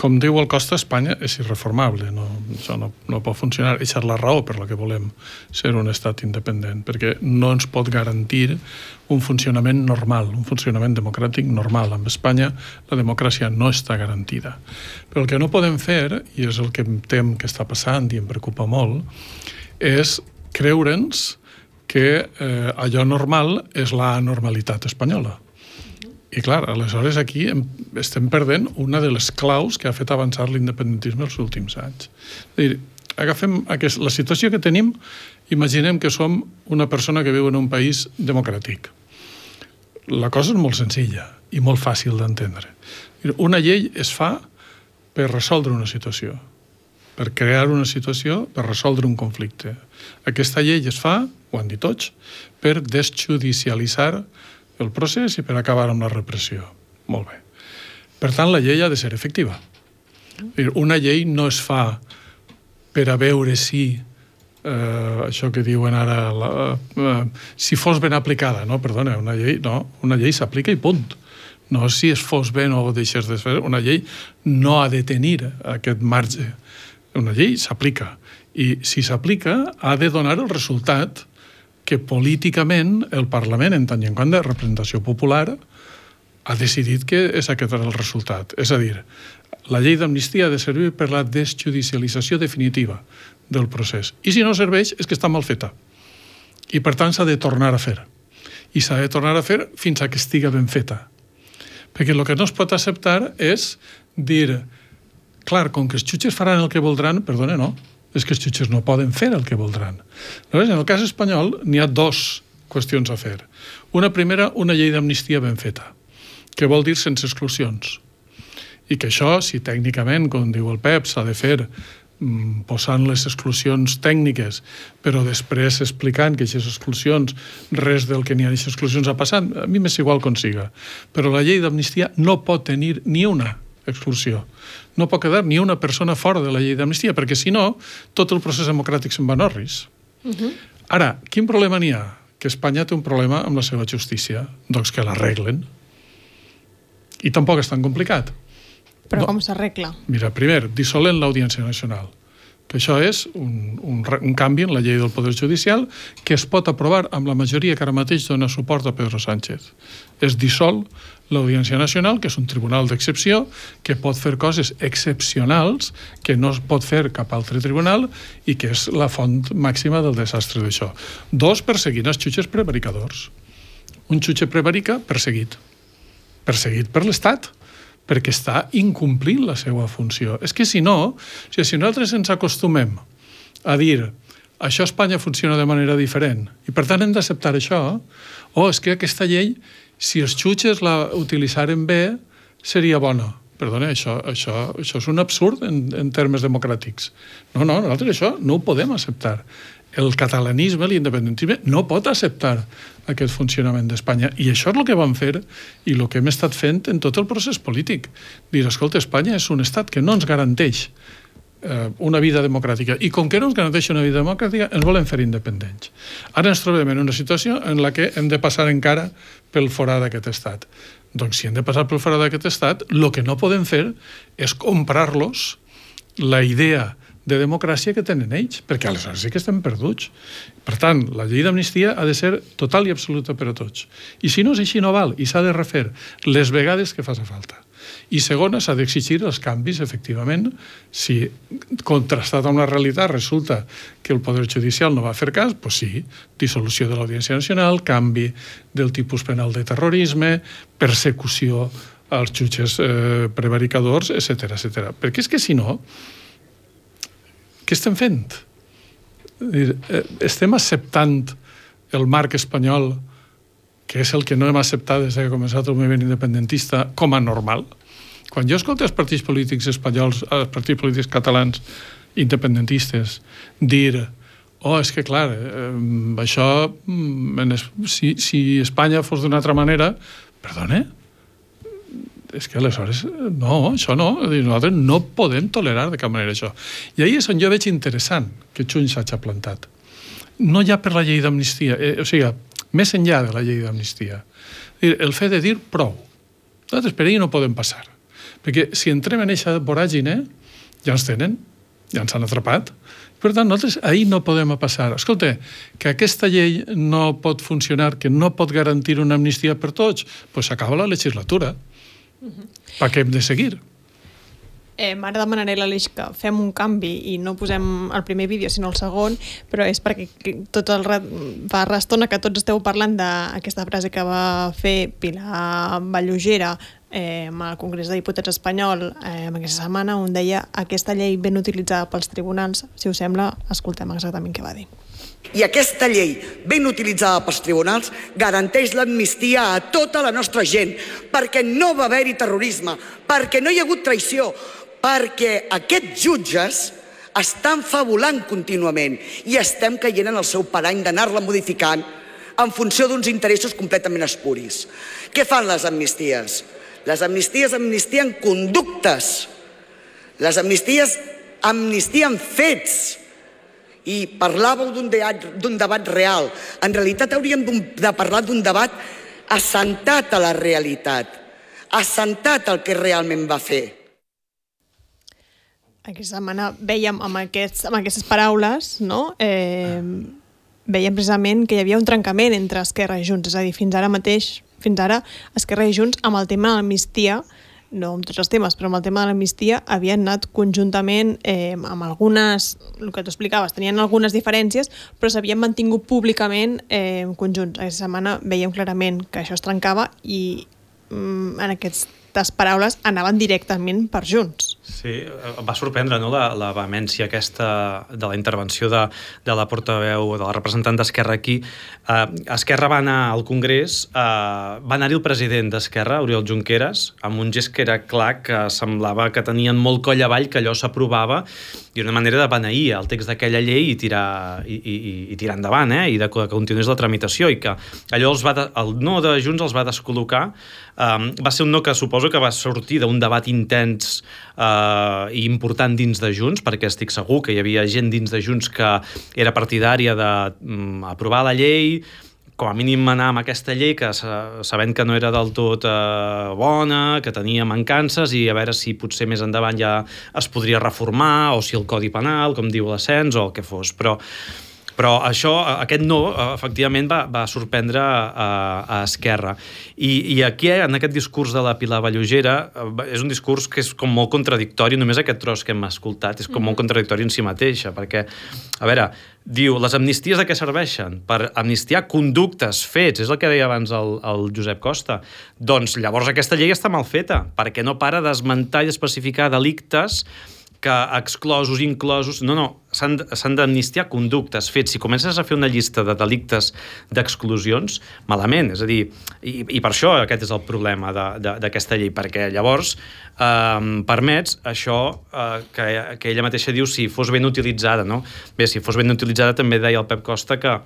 com diu el Costa, Espanya és irreformable, no, això no, no pot funcionar. Això és la raó per la que volem ser un estat independent, perquè no ens pot garantir un funcionament normal, un funcionament democràtic normal. En Espanya la democràcia no està garantida. Però el que no podem fer, i és el que em tem que està passant i em preocupa molt, és creure'ns que eh, allò normal és la normalitat espanyola i clar, aleshores aquí estem perdent una de les claus que ha fet avançar l'independentisme els últims anys. És dir, agafem aquest, la situació que tenim, imaginem que som una persona que viu en un país democràtic. La cosa és molt senzilla i molt fàcil d'entendre. Una llei es fa per resoldre una situació, per crear una situació, per resoldre un conflicte. Aquesta llei es fa, ho han dit tots, per desjudicialitzar el procés i per acabar amb la repressió. Molt bé. Per tant, la llei ha de ser efectiva. Una llei no es fa per a veure si eh, això que diuen ara la, eh, si fos ben aplicada, no, perdona, una llei, no, una llei s'aplica i punt. No si es fos ben o deixes de fer, una llei no ha de tenir aquest marge. Una llei s'aplica i si s'aplica ha de donar el resultat que políticament el Parlament, en tant i en quant de representació popular, ha decidit que és aquest el resultat. És a dir, la llei d'amnistia ha de servir per la desjudicialització definitiva del procés. I si no serveix, és que està mal feta. I per tant s'ha de tornar a fer. I s'ha de tornar a fer fins a que estiga ben feta. Perquè el que no es pot acceptar és dir, clar, com que els jutges faran el que voldran, perdona, no, és que els jutges no poden fer el que voldran. En el cas espanyol n'hi ha dos qüestions a fer. Una primera, una llei d'amnistia ben feta, que vol dir sense exclusions. I que això, si tècnicament, com diu el Pep, s'ha de fer mm, posant les exclusions tècniques, però després explicant que aquestes exclusions, res del que n'hi ha d'aquestes exclusions ha passat, a mi m'és igual com siga. Però la llei d'amnistia no pot tenir ni una exclusió no pot quedar ni una persona fora de la llei d'amnistia, perquè si no, tot el procés democràtic se'n va a orris. Uh -huh. Ara, quin problema n'hi ha? Que Espanya té un problema amb la seva justícia. Doncs que l'arreglen. I tampoc és tan complicat. Però no. com s'arregla? Mira, primer, dissolen l'Audiència Nacional que això és un, un, un canvi en la llei del Poder Judicial que es pot aprovar amb la majoria que ara mateix dona suport a Pedro Sánchez. Es dissol l'Audiència Nacional, que és un tribunal d'excepció, que pot fer coses excepcionals que no es pot fer cap altre tribunal i que és la font màxima del desastre d'això. Dos, perseguint els jutges prevaricadors. Un jutge prevarica perseguit. Perseguit per l'Estat perquè està incomplint la seva funció. És que si no, si nosaltres ens acostumem a dir això a Espanya funciona de manera diferent i per tant hem d'acceptar això, o oh, és que aquesta llei si els jutges la utilitzaren bé, seria bona. Perdona, això, això, això és un absurd en, en termes democràtics. No, no, nosaltres això no ho podem acceptar. el catalanisme, l'independentisme, no pot acceptar aquest funcionament d'Espanya. I això és el que van fer i el que hem estat fent en tot el procés polític. Dir, escolta, Espanya és un estat que no ens garanteix eh, una vida democràtica. I com que no ens garanteix una vida democràtica, ens volen fer independents. Ara ens trobem en una situació en la que hem de passar encara pel forat d'aquest estat. Doncs si hem de passar pel forat d'aquest estat, el que no podem fer és comprar-los la idea de democràcia que tenen ells, perquè aleshores sí que estem perduts. Per tant, la llei d'amnistia ha de ser total i absoluta per a tots. I si no és així, no val, i s'ha de refer les vegades que faci falta. I segona, s'ha d'exigir els canvis, efectivament, si contrastat amb la realitat resulta que el Poder Judicial no va fer cas, doncs sí, dissolució de l'Audiència Nacional, canvi del tipus penal de terrorisme, persecució als jutges eh, prevaricadors, etc etc. Perquè és que si no, què estem fent? Eh, estem acceptant el marc espanyol, que és el que no hem acceptat des que ha començat el moviment independentista, com a normal? Quan jo escolto els partits polítics espanyols, els partits polítics catalans independentistes, dir oh, és que clar, eh, això, mm, si, si Espanya fos d'una altra manera, perdone, és que aleshores, no, això no, nosaltres no podem tolerar de cap manera això. I ahir és on jo veig interessant que Junts s'hagi plantat. No ja per la llei d'amnistia, eh, o sigui, més enllà de la llei d'amnistia. El fet de dir prou. Nosaltres per ahir no podem passar. Perquè si entrem en aquesta voràgine, ja ens tenen, ja ens han atrapat. Per tant, nosaltres ahir no podem passar. Escolta, que aquesta llei no pot funcionar, que no pot garantir una amnistia per tots, doncs pues s'acaba la legislatura. Uh -huh. Per què hem de seguir? Eh, ara demanaré a l'Aleix que fem un canvi i no posem el primer vídeo sinó el segon, però és perquè tot el fa restona que tots esteu parlant d'aquesta frase que va fer Pilar Ballugera eh, amb el Congrés de Diputats espanyol eh, aquesta setmana, on deia aquesta llei ben utilitzada pels tribunals, si us sembla, escoltem exactament què va dir. I aquesta llei, ben utilitzada pels tribunals, garanteix l'amnistia a tota la nostra gent, perquè no va haver-hi terrorisme, perquè no hi ha hagut traïció, perquè aquests jutges estan fabulant contínuament i estem caient en el seu parany d'anar-la modificant en funció d'uns interessos completament espuris. Què fan les amnisties? Les amnisties amnistien conductes. Les amnisties amnistien fets i parlàveu d'un debat, debat real. En realitat hauríem de parlar d'un debat assentat a la realitat, assentat al que realment va fer. Aquesta setmana veiem amb, aquests, amb aquestes paraules, no? eh, veiem precisament que hi havia un trencament entre Esquerra i Junts, és a dir, fins ara mateix, fins ara, Esquerra i Junts, amb el tema de l'amnistia, no amb tots els temes, però amb el tema de l'amnistia havien anat conjuntament eh, amb algunes, el que tu explicaves, tenien algunes diferències, però s'havien mantingut públicament eh, conjunts. Aquesta setmana veiem clarament que això es trencava i mm, en aquestes paraules anaven directament per Junts. Sí, va sorprendre no, la, la vehemència aquesta de la intervenció de, de la portaveu, de la representant d'Esquerra aquí. Uh, Esquerra va anar al Congrés, uh, va anar-hi el president d'Esquerra, Oriol Junqueras, amb un gest que era clar que semblava que tenien molt coll avall, que allò s'aprovava, i una manera de beneir el text d'aquella llei i tirar, i, i, i tirar endavant, eh? i de que continués la tramitació, i que allò els va de, el no de Junts els va descol·locar. Um, va ser un no que suposo que va sortir d'un debat intens eh, i important dins de Junts, perquè estic segur que hi havia gent dins de Junts que era partidària d'aprovar mm, la llei, com a mínim anar amb aquesta llei que sabent que no era del tot eh, bona, que tenia mancances i a veure si potser més endavant ja es podria reformar o si el Codi Penal, com diu l'ascens o el que fos. Però però això, aquest no, efectivament, va, va sorprendre a, a Esquerra. I, I aquí, en aquest discurs de la Pilar Ballugera, és un discurs que és com molt contradictori, només aquest tros que hem escoltat, és com molt contradictori en si mateixa, perquè, a veure, diu, les amnisties de què serveixen? Per amnistiar conductes, fets, és el que deia abans el, el Josep Costa. Doncs llavors aquesta llei està mal feta, perquè no para d'esmentar i especificar delictes que exclosos, inclosos... No, no, s'han d'amnistiar conductes, fets. Si comences a fer una llista de delictes d'exclusions, malament. És a dir, i, i per això aquest és el problema d'aquesta llei, perquè llavors eh, permets això eh, que, que ella mateixa diu si fos ben utilitzada, no? Bé, si fos ben utilitzada també deia el Pep Costa que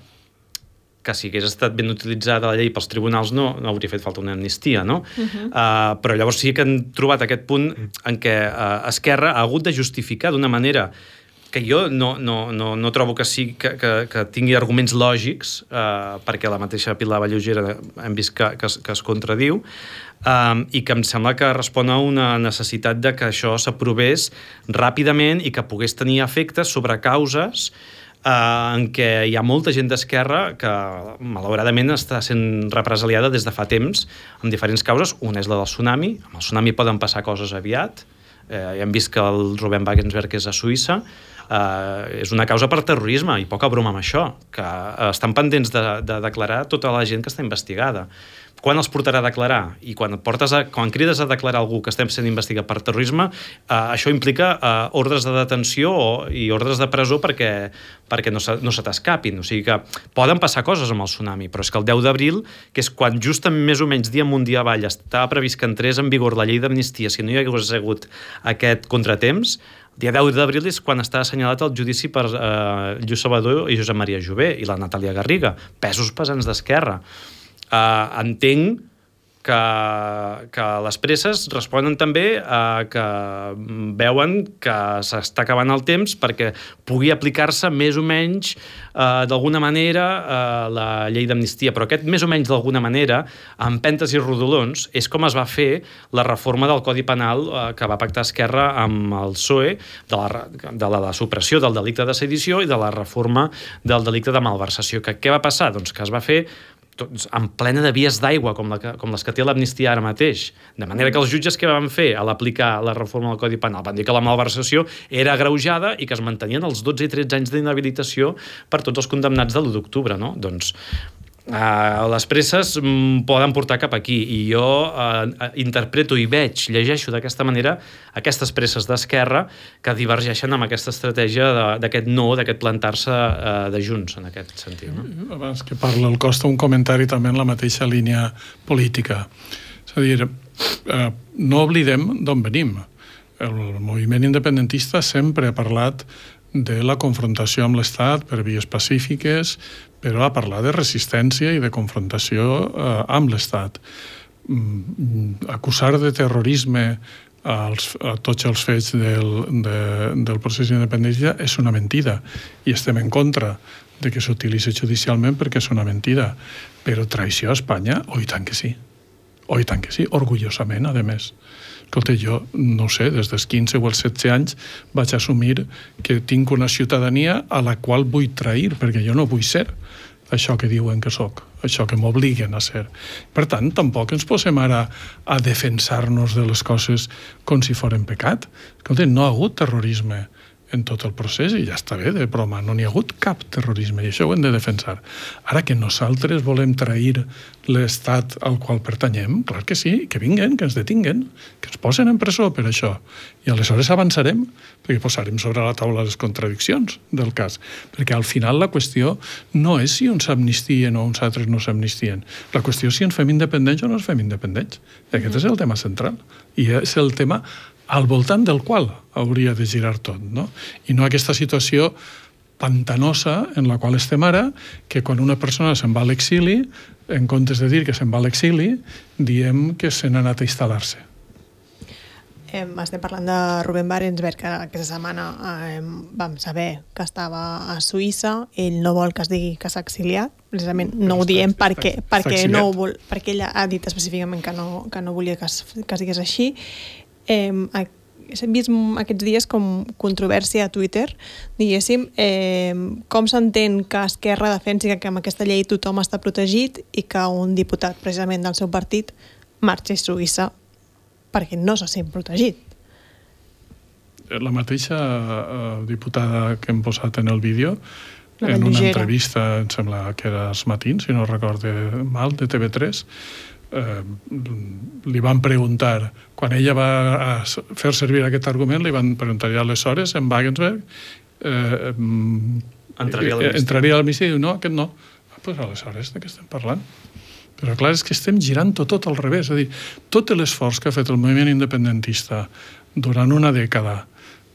que si hagués estat ben utilitzada la llei pels tribunals no, no hauria fet falta una amnistia, no? Uh -huh. uh, però llavors sí que han trobat aquest punt en què uh, Esquerra ha hagut de justificar d'una manera que jo no, no, no, no trobo que, sí, que, que, que tingui arguments lògics, uh, perquè la mateixa Pilar Vallugera hem vist que, que, es, que es contradiu, um, i que em sembla que respon a una necessitat de que això s'aprovés ràpidament i que pogués tenir efectes sobre causes eh, en què hi ha molta gent d'esquerra que malauradament està sent represaliada des de fa temps amb diferents causes. Una és la del tsunami. Amb el tsunami poden passar coses aviat. Eh, ja hem vist que el Rubén Wagensberg és a Suïssa. Eh, és una causa per terrorisme i poca broma amb això, que eh, estan pendents de, de declarar tota la gent que està investigada quan els portarà a declarar? I quan, portes a, quan crides a declarar algú que estem sent investigat per terrorisme, eh, això implica eh, ordres de detenció o, i ordres de presó perquè, perquè no se, no se t'escapin. O sigui que poden passar coses amb el tsunami, però és que el 10 d'abril, que és quan just en més o menys dia amunt dia avall estava previst que entrés en vigor la llei d'amnistia si no hi hagués hagut aquest contratemps, dia 10 d'abril és quan està assenyalat el judici per eh, Lluís Salvador i Josep Maria Jové i la Natàlia Garriga, pesos pesants d'Esquerra. Eh, entenc que, que les presses responen també a que veuen que s'està acabant el temps perquè pugui aplicar-se més o menys eh, d'alguna manera eh, la llei d'amnistia. Però aquest més o menys d'alguna manera, amb pentes i rodolons, és com es va fer la reforma del Codi Penal eh, que va pactar Esquerra amb el PSOE de la, de la, la supressió del delicte de sedició i de la reforma del delicte de malversació. Que, què va passar? Doncs que es va fer tots en plena de vies d'aigua, com, la que, com les que té l'amnistia ara mateix. De manera que els jutges que van fer a l'aplicar la reforma del Codi Penal van dir que la malversació era agreujada i que es mantenien els 12 i 13 anys d'inhabilitació per tots els condemnats de l'1 d'octubre. No? Doncs Uh, les presses mm, poden portar cap aquí i jo uh, interpreto i veig, llegeixo d'aquesta manera aquestes presses d'esquerra que divergeixen amb aquesta estratègia d'aquest no, d'aquest plantar-se uh, de Junts en aquest sentit. No? Abans que parla el Costa, un comentari també en la mateixa línia política. És a dir, uh, no oblidem d'on venim. El moviment independentista sempre ha parlat de la confrontació amb l'Estat per vies pacífiques, però a parlar de resistència i de confrontació eh, amb l'Estat. Mm, acusar de terrorisme als, a tots els fets del, de, del procés d'independència és una mentida i estem en contra de que s'utilitzi judicialment perquè és una mentida. Però traïció a Espanya, oi oh, tant que sí. Oi oh, tant que sí, orgullosament, a més. Escolta, jo, no sé, des dels 15 o els 16 anys vaig assumir que tinc una ciutadania a la qual vull trair, perquè jo no vull ser això que diuen que sóc, això que m'obliguen a ser. Per tant, tampoc ens posem ara a defensar-nos de les coses com si foren pecat. Escolta, no ha hagut terrorisme en tot el procés i ja està bé de broma, no n'hi ha hagut cap terrorisme i això ho hem de defensar. Ara que nosaltres volem trair l'estat al qual pertanyem, clar que sí, que vinguen, que ens detinguen, que ens posen en presó per això. I aleshores avançarem, perquè posarem sobre la taula les contradiccions del cas. Perquè al final la qüestió no és si uns s'amnistien o uns altres no s'amnistien. La qüestió és si ens fem independents o no ens fem independents. I aquest és el tema central. I és el tema al voltant del qual hauria de girar tot, no? I no aquesta situació pantanosa en la qual estem ara, que quan una persona se'n va a l'exili, en comptes de dir que se'n va a l'exili, diem que se n'ha anat a instal·lar-se. Eh, estem parlant de Rubén Barensberg, que aquesta setmana eh, vam saber que estava a Suïssa, ell no vol que es digui que s'ha exiliat, precisament no ho diem està, perquè, està, perquè, està no vol, perquè ella ha dit específicament que no, que no volia que es, que es digués així, eh, hem vist aquests dies com controvèrsia a Twitter, diguéssim, eh, com s'entén que Esquerra defensi que amb aquesta llei tothom està protegit i que un diputat precisament del seu partit marxi a Suïssa perquè no se sent protegit. La mateixa eh, diputada que hem posat en el vídeo, en una entrevista, em sembla que era els matins, si no recorde mal, de TV3, eh, li van preguntar, quan ella va a fer servir aquest argument, li van preguntar ja aleshores, en Wagensberg, eh, entraria a l'amnistia. Entraria l'amnistia i diu, no, aquest no. Ah, pues aleshores, de què estem parlant? Però clar, és que estem girant tot, tot al revés. És a dir, tot l'esforç que ha fet el moviment independentista durant una dècada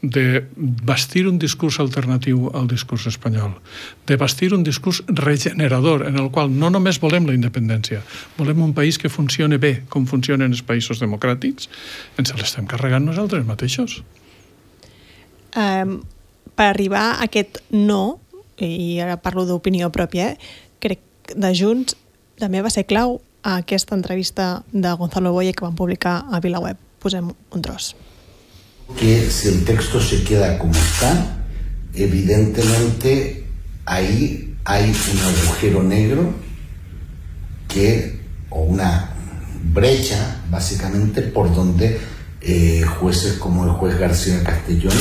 de bastir un discurs alternatiu al discurs espanyol, de bastir un discurs regenerador en el qual no només volem la independència, volem un país que funcione bé com funcionen els països democràtics, ens l'estem carregant nosaltres mateixos. Um, per arribar a aquest no, i ara parlo d'opinió pròpia, eh, crec de Junts també va ser clau a aquesta entrevista de Gonzalo Boye que van publicar a VilaWeb. Posem un tros. Que si el texto se queda como está, evidentemente ahí hay un agujero negro que, o una brecha, básicamente, por donde eh, jueces como el juez García Castellón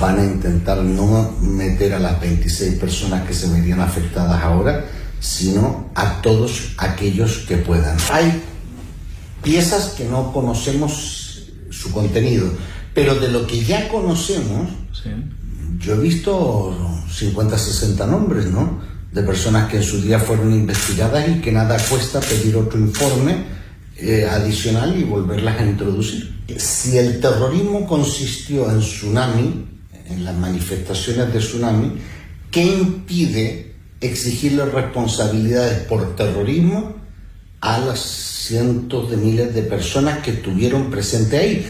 van a intentar no meter a las 26 personas que se verían afectadas ahora, sino a todos aquellos que puedan. Hay piezas que no conocemos su contenido, pero de lo que ya conocemos, sí. yo he visto 50, 60 nombres, ¿no? De personas que en su día fueron investigadas y que nada cuesta pedir otro informe eh, adicional y volverlas a introducir. Si el terrorismo consistió en tsunami, en las manifestaciones de tsunami, ¿qué impide exigirle responsabilidades por terrorismo a las cientos de miles de personas que estuvieron presentes ahí?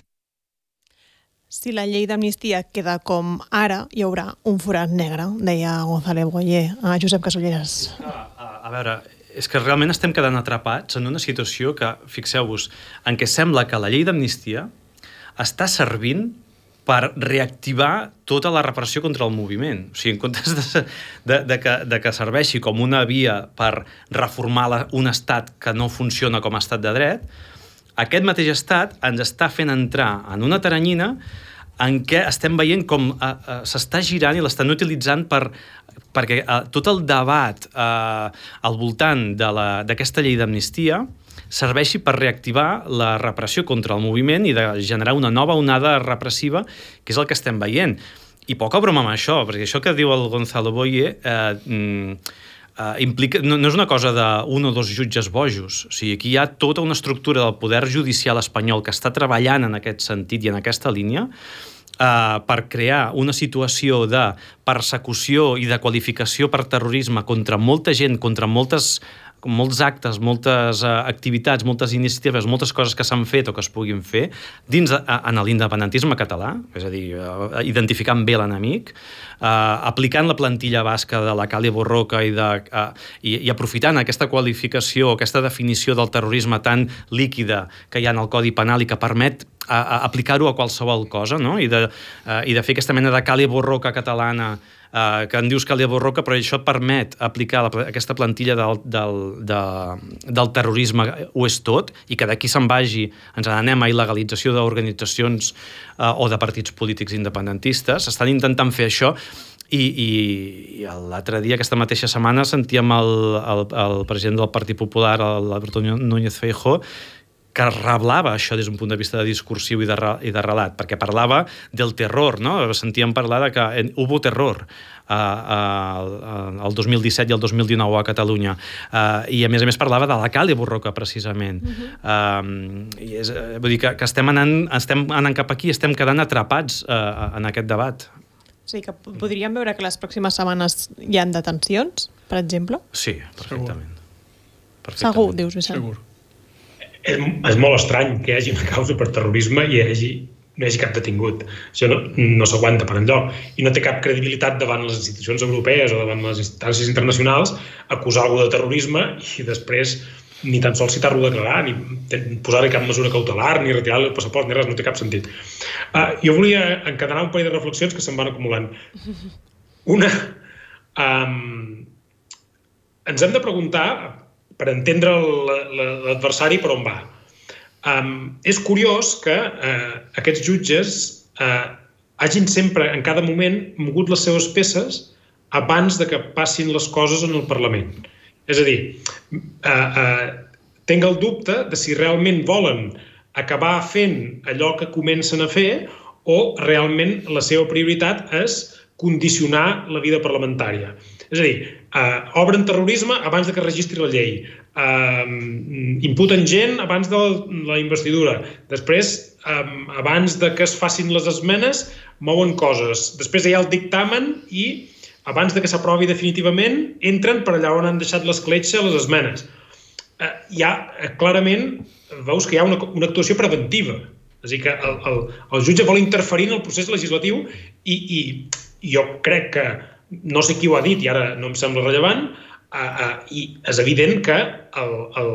Si la llei d'amnistia queda com ara, hi haurà un forat negre, deia González Boyer a Josep Casolleres. A, a, a veure, és que realment estem quedant atrapats en una situació que, fixeu-vos, en què sembla que la llei d'amnistia està servint per reactivar tota la repressió contra el moviment. O sigui, en comptes de, de, de, que, de que serveixi com una via per reformar la, un estat que no funciona com a estat de dret, aquest mateix estat ens està fent entrar en una taranyina en què estem veient com uh, uh, s'està girant i l'estan utilitzant per, perquè uh, tot el debat uh, al voltant d'aquesta llei d'amnistia serveixi per reactivar la repressió contra el moviment i de generar una nova onada repressiva, que és el que estem veient. I poca broma amb això, perquè això que diu el Gonzalo Boye eh, mm, eh, implica, no, no és una cosa d'un o dos jutges bojos. O sigui, aquí hi ha tota una estructura del poder judicial espanyol que està treballant en aquest sentit i en aquesta línia Uh, per crear una situació de persecució i de qualificació per terrorisme contra molta gent, contra moltes molts actes, moltes uh, activitats, moltes iniciatives, moltes coses que s'han fet o que es puguin fer dins de, uh, en l'independentisme català, és a dir, uh, identificant bé l'enemic, uh, aplicant la plantilla basca de la Cali Borroca i, de, uh, i, i aprofitant aquesta qualificació, aquesta definició del terrorisme tan líquida que hi ha en el Codi Penal i que permet aplicar-ho a qualsevol cosa, no? I de, uh, i de fer aquesta mena de Cali Borroca catalana eh, que en dius Calia Borroca, però això et permet aplicar la, aquesta plantilla del, del, de, del terrorisme ho és tot, i que d'aquí se'n vagi, ens anem a il·legalització d'organitzacions eh, o de partits polítics independentistes, estan intentant fer això, i, i, i l'altre dia, aquesta mateixa setmana, sentíem el, el, el president del Partit Popular, l'Alberto Núñez Feijóo, que reblava això des d'un punt de vista de discursiu i de, i de relat, perquè parlava del terror, no? Sentíem parlar de que hubo terror uh, uh, el 2017 i el 2019 a Catalunya. Uh, I a més a més parlava de la Càlia Borroca, precisament. Uh -huh. uh, i és, vull dir que, que estem, anant, estem anant cap aquí, estem quedant atrapats uh, en aquest debat. O sigui que podríem veure que les pròximes setmanes hi han detencions, per exemple? Sí, perfectament. Segur, perfectament. Segur dius, Vicent. Segur és, és molt estrany que hi hagi una causa per terrorisme i hi hagi, no hi hagi cap detingut. Això no, no s'aguanta per enlloc. I no té cap credibilitat davant les institucions europees o davant les instàncies internacionals acusar algú de terrorisme i després ni tan sols citar-lo a declarar, ni posar-li cap mesura cautelar, ni retirar-li el passaport, ni res, no té cap sentit. Uh, jo volia encadenar un parell de reflexions que se'n van acumulant. Una, um, ens hem de preguntar, per entendre l'adversari per on va. Um, és curiós que uh, aquests jutges uh, hagin sempre, en cada moment, mogut les seves peces abans de que passin les coses en el Parlament. És a dir, uh, uh, tenc el dubte de si realment volen acabar fent allò que comencen a fer o realment la seva prioritat és condicionar la vida parlamentària. És a dir, eh, obren terrorisme abans de que registri la llei, eh, imputen gent abans de la investidura, després, eh, abans de que es facin les esmenes, mouen coses, després hi ha el dictamen i abans de que s'aprovi definitivament, entren per allà on han deixat l'escletxa les esmenes. Eh, hi ha, eh, clarament, veus que hi ha una, una actuació preventiva. És a dir, que el, el, el jutge vol interferir en el procés legislatiu i, i jo crec que, no sé qui ho ha dit i ara no em sembla rellevant, uh, uh, i és evident que el, el,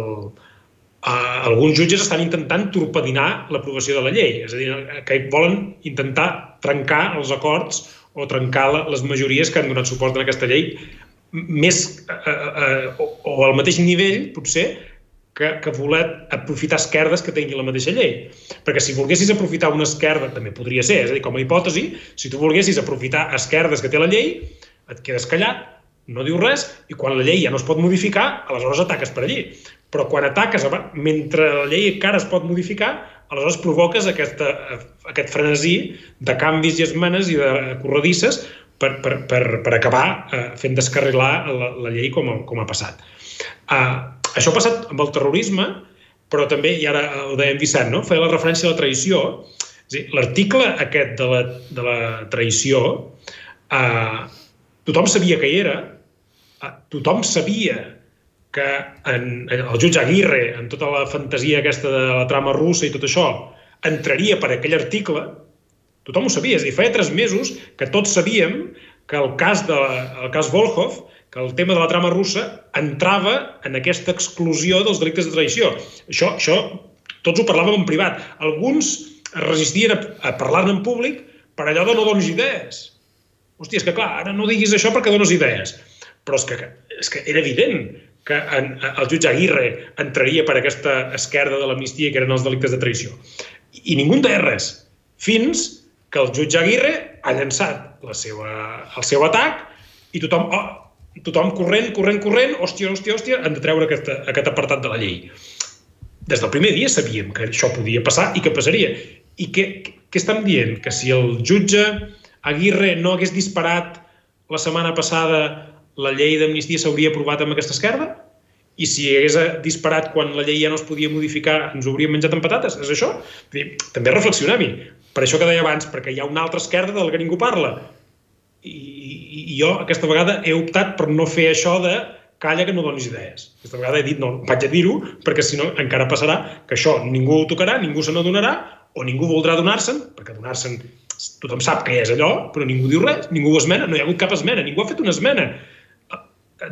uh, alguns jutges estan intentant torpedinar l'aprovació de la llei, és a dir, que volen intentar trencar els acords o trencar les majories que han donat suport a aquesta llei més eh, eh, o, o al mateix nivell, potser, que, que voler aprofitar esquerdes que tinguin la mateixa llei. Perquè si volguessis aprofitar una esquerda, també podria ser, és a dir, com a hipòtesi, si tu volguessis aprofitar esquerdes que té la llei, et quedes callat, no dius res, i quan la llei ja no es pot modificar, aleshores ataques per allí. Però quan ataques mentre la llei encara es pot modificar, aleshores provoques aquesta, aquest frenesí de canvis i esmenes i de corredisses per, per, per, per acabar eh, fent descarrilar la, la llei com, com ha passat. Uh, això ha passat amb el terrorisme, però també, i ara ho dèiem Vicent, no? feia la referència a la traïció. L'article aquest de la, de la traïció, uh, tothom sabia que hi era, uh, tothom sabia que en, el jutge Aguirre, en tota la fantasia aquesta de la trama russa i tot això, entraria per aquell article, tothom ho sabia. És dir, feia tres mesos que tots sabíem que el cas, de, el cas Volhov, que el tema de la trama russa entrava en aquesta exclusió dels delictes de traïció. Això, això tots ho parlàvem en privat. Alguns es resistien a, a parlar-ne en públic per allò de no dones idees. Hòstia, és que clar, ara no diguis això perquè dones idees. Però és que, és que era evident que en, el jutge Aguirre entraria per aquesta esquerda de l'amnistia que eren els delictes de traïció. I, i ningú en deia res, fins que el jutge Aguirre ha llançat la seva, el seu atac i tothom, oh, tothom corrent, corrent, corrent, hòstia, hòstia, hòstia, han de treure aquest, aquest apartat de la llei. Des del primer dia sabíem que això podia passar i que passaria. I què, què estan dient? Que si el jutge Aguirre no hagués disparat la setmana passada la llei d'amnistia s'hauria aprovat amb aquesta esquerda? I si hagués disparat quan la llei ja no es podia modificar, ens hauríem menjat amb patates? És això? Dir, també reflexionem-hi. Per això que deia abans, perquè hi ha una altra esquerda del que ningú parla. I, i, i jo aquesta vegada he optat per no fer això de calla que no donis idees. Aquesta vegada he dit no, vaig a dir-ho, perquè si no encara passarà que això ningú ho tocarà, ningú se n'adonarà, o ningú voldrà donar-se'n, perquè donar-se'n tothom sap que és allò, però ningú diu res, ningú ho esmena, no hi ha hagut cap esmena, ningú ha fet una esmena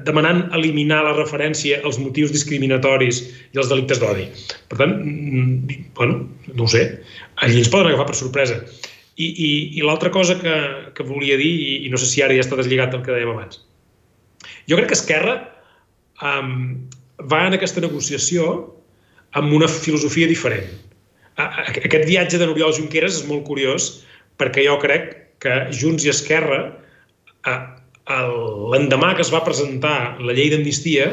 demanant eliminar la referència als motius discriminatoris i als delictes d'odi. Per tant, mm, bueno, no ho sé, allí ens poden agafar per sorpresa. I, i, i l'altra cosa que, que volia dir, i, i no sé si ara ja està deslligat del que dèiem abans, jo crec que Esquerra um, va en aquesta negociació amb una filosofia diferent. Aquest viatge de n'Oriol Junqueras és molt curiós perquè jo crec que Junts i Esquerra l'endemà que es va presentar la llei d'amnistia,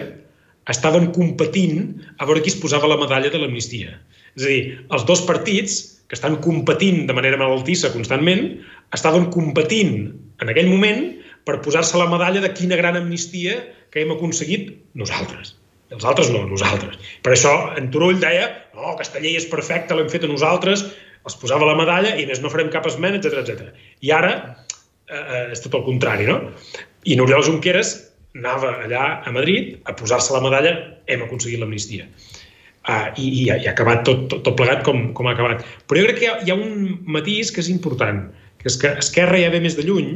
estaven competint a veure qui es posava la medalla de l'amnistia. És a dir, els dos partits, que estan competint de manera malaltissa constantment, estaven competint en aquell moment per posar-se la medalla de quina gran amnistia que hem aconseguit nosaltres. Els altres no, nosaltres. Per això en Turull deia no, aquesta llei és perfecta, l'hem fet a nosaltres, els posava la medalla i més no farem cap esmena, etc etc. I ara eh, és tot el contrari, no? I N'Oriol Junqueras anava allà a Madrid a posar-se la medalla hem aconseguit l'amnistia. Uh, i, i, i ha acabat tot, tot, tot plegat com, com ha acabat. Però jo crec que hi ha, hi ha un matís que és important, que és que Esquerra ja ve més de lluny,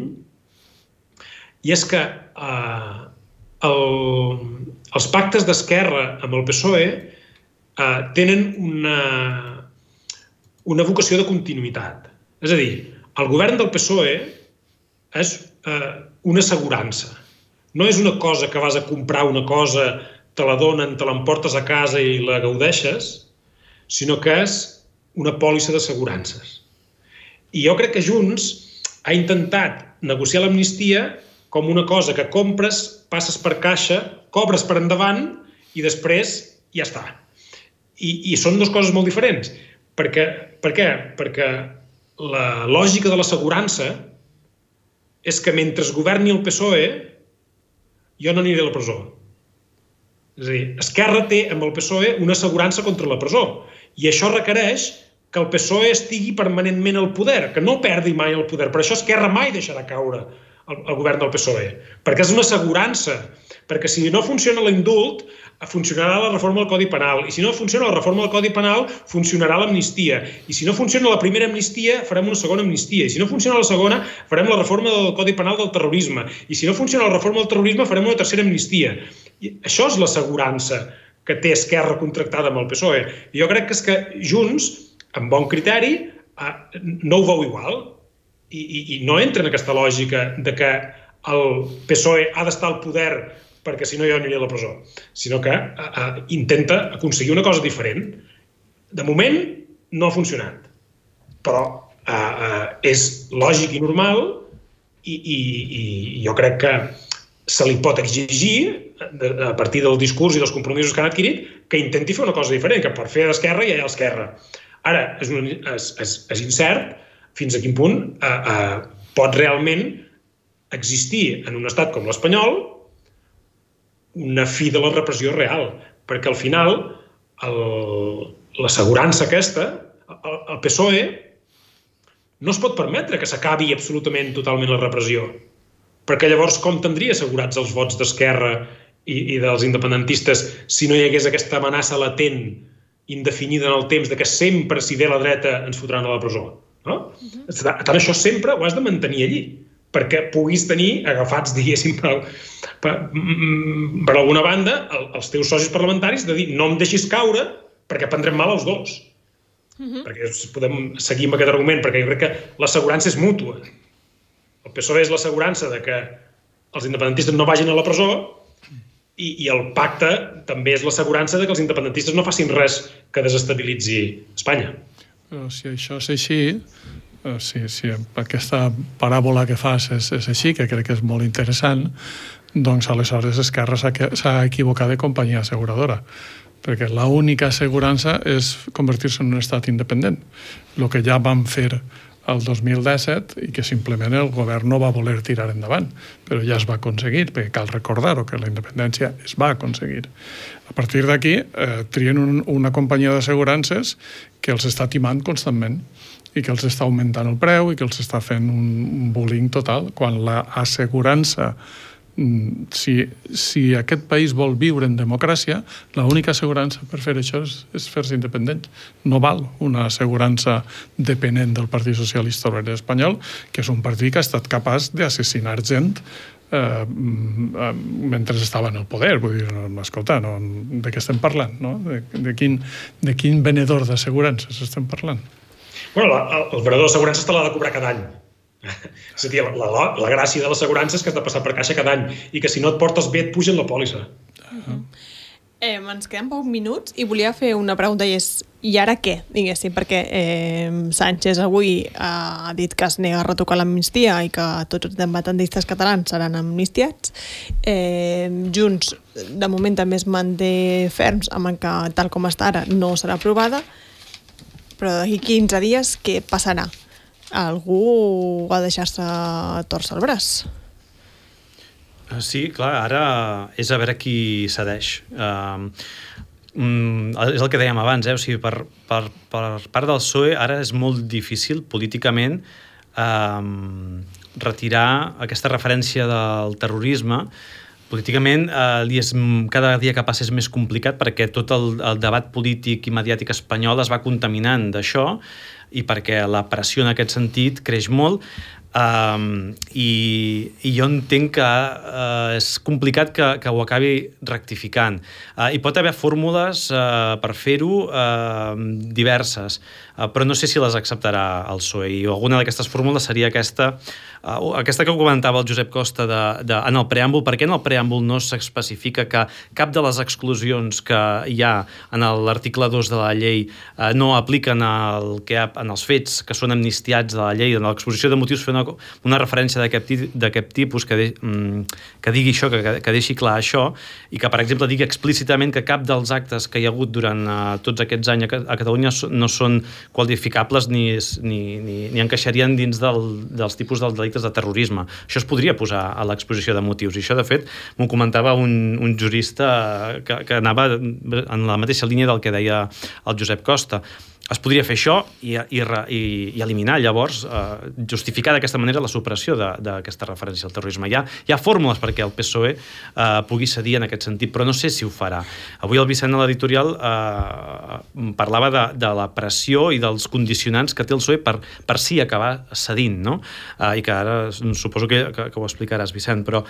i és que uh, el, els pactes d'Esquerra amb el PSOE uh, tenen una, una vocació de continuïtat. És a dir, el govern del PSOE és eh, una assegurança. No és una cosa que vas a comprar una cosa, te la donen, te l'emportes a casa i la gaudeixes, sinó que és una pòlissa d'assegurances. I jo crec que Junts ha intentat negociar l'amnistia com una cosa que compres, passes per caixa, cobres per endavant i després ja està. I, i són dues coses molt diferents. Perquè, per què? Perquè la lògica de l'assegurança és que mentre governi el PSOE jo no aniré a la presó. És a dir, Esquerra té amb el PSOE una assegurança contra la presó i això requereix que el PSOE estigui permanentment al poder, que no perdi mai el poder. Per això Esquerra mai deixarà caure el, el govern del PSOE, perquè és una assegurança, perquè si no funciona l'indult, funcionarà la reforma del Codi Penal, i si no funciona la reforma del Codi Penal, funcionarà l'amnistia, i si no funciona la primera amnistia, farem una segona amnistia, i si no funciona la segona, farem la reforma del Codi Penal del terrorisme, i si no funciona la reforma del terrorisme, farem una tercera amnistia. I això és l'assegurança que té Esquerra contractada amb el PSOE. I jo crec que és que Junts, amb bon criteri, eh, no ho veu igual. I, i, i no entra en aquesta lògica de que el PSOE ha d'estar al poder perquè si no jo aniré a la presó, sinó que a, a, intenta aconseguir una cosa diferent. De moment no ha funcionat, però a, a, és lògic i normal i, i, i jo crec que se li pot exigir, a partir del discurs i dels compromisos que han adquirit, que intenti fer una cosa diferent, que per fer d'esquerra ja hi ha l'esquerra. Ara, és, un, és, és, és incert fins a quin punt eh, eh, pot realment existir en un estat com l'espanyol una fi de la repressió real, perquè al final l'assegurança aquesta, el, el PSOE no es pot permetre que s'acabi absolutament totalment la repressió, perquè llavors com tindria assegurats els vots d'Esquerra i, i dels independentistes si no hi hagués aquesta amenaça latent indefinida en el temps de que sempre, si ve la dreta, ens fotran a la presó? No? Uh -huh. Tant això sempre ho has de mantenir allí perquè puguis tenir agafats, diguéssim, per, per, per alguna banda, el, els teus socis parlamentaris de dir no em deixis caure perquè prendrem mal els dos. Uh -huh. Perquè podem seguir amb aquest argument, perquè jo crec que l'assegurança és mútua. El PSOE és l'assegurança de que els independentistes no vagin a la presó i, i el pacte també és l'assegurança de que els independentistes no facin res que desestabilitzi Espanya. Però si això és així, si, si aquesta paràbola que fas és, és així, que crec que és molt interessant, doncs aleshores Esquerra s'ha equivocat de companyia asseguradora perquè l'única assegurança és convertir-se en un estat independent. El que ja vam fer el 2017 i que simplement el govern no va voler tirar endavant, però ja es va aconseguir, perquè cal recordar-ho, que la independència es va aconseguir. A partir d'aquí, eh, trien un, una companyia d'assegurances que els està timant constantment i que els està augmentant el preu i que els està fent un, bullying total, quan l'assegurança mm, si, si aquest país vol viure en democràcia, l'única assegurança per fer això és, és fer-se independent. No val una assegurança dependent del Partit Socialista Obrer Espanyol, que és un partit que ha estat capaç d'assassinar gent eh, mentre estava en el poder, vull dir, escolta, no, de què estem parlant, no? De, de, quin, de quin venedor d'assegurances estem parlant? Bueno, la, el venedor d'assegurances te l'ha de cobrar cada any. És a dir, la, la, la gràcia de l'assegurança és que has de passar per caixa cada any i que si no et portes bé et pugen la pòlissa. Uh -huh. Eh, ens queden pocs minuts i volia fer una pregunta i és, i ara què, diguéssim, perquè eh, Sánchez avui ha dit que es nega a retocar l'amnistia i que tots els independentistes catalans seran amnistiats. Eh, Junts, de moment, també es manté ferms amb que, tal com està ara, no serà aprovada, però d'aquí 15 dies què passarà? Algú va deixar-se torcer el braç? Eh, sí, clar, ara és a veure qui cedeix. Uh, és el que dèiem abans, eh? o sigui, per, per, per part del PSOE ara és molt difícil políticament uh, retirar aquesta referència del terrorisme políticament eh, és, cada dia que passa és més complicat perquè tot el, el debat polític i mediàtic espanyol es va contaminant d'això i perquè la pressió en aquest sentit creix molt Um, i, i jo entenc que uh, és complicat que, que ho acabi rectificant. Uh, hi pot haver fórmules uh, per fer-ho uh, diverses, però no sé si les acceptarà el PSOE. I alguna d'aquestes fórmules seria aquesta, uh, aquesta que comentava el Josep Costa de, de, en el preàmbul. Per què en el preàmbul no s'especifica que cap de les exclusions que hi ha en l'article 2 de la llei uh, no apliquen el que ha, en els fets que són amnistiats de la llei, en l'exposició de motius fer una una, referència d'aquest tipus que, de, mm, que digui això, que, que deixi clar això, i que, per exemple, digui explícitament que cap dels actes que hi ha hagut durant uh, tots aquests anys a Catalunya no són qualificables ni, ni, ni, ni encaixarien dins del, dels tipus dels delictes de terrorisme. Això es podria posar a l'exposició de motius, i això, de fet, m'ho comentava un, un jurista que, que anava en la mateixa línia del que deia el Josep Costa es podria fer això i, i, i, i eliminar llavors, eh, justificar d'aquesta manera la supressió d'aquesta referència al terrorisme. Hi ha, hi ha fórmules perquè el PSOE eh, pugui cedir en aquest sentit, però no sé si ho farà. Avui el Vicent a l'editorial eh, parlava de, de la pressió i dels condicionants que té el PSOE per, per si acabar cedint, no? Eh, I que ara suposo que, que, que ho explicaràs, Vicent, però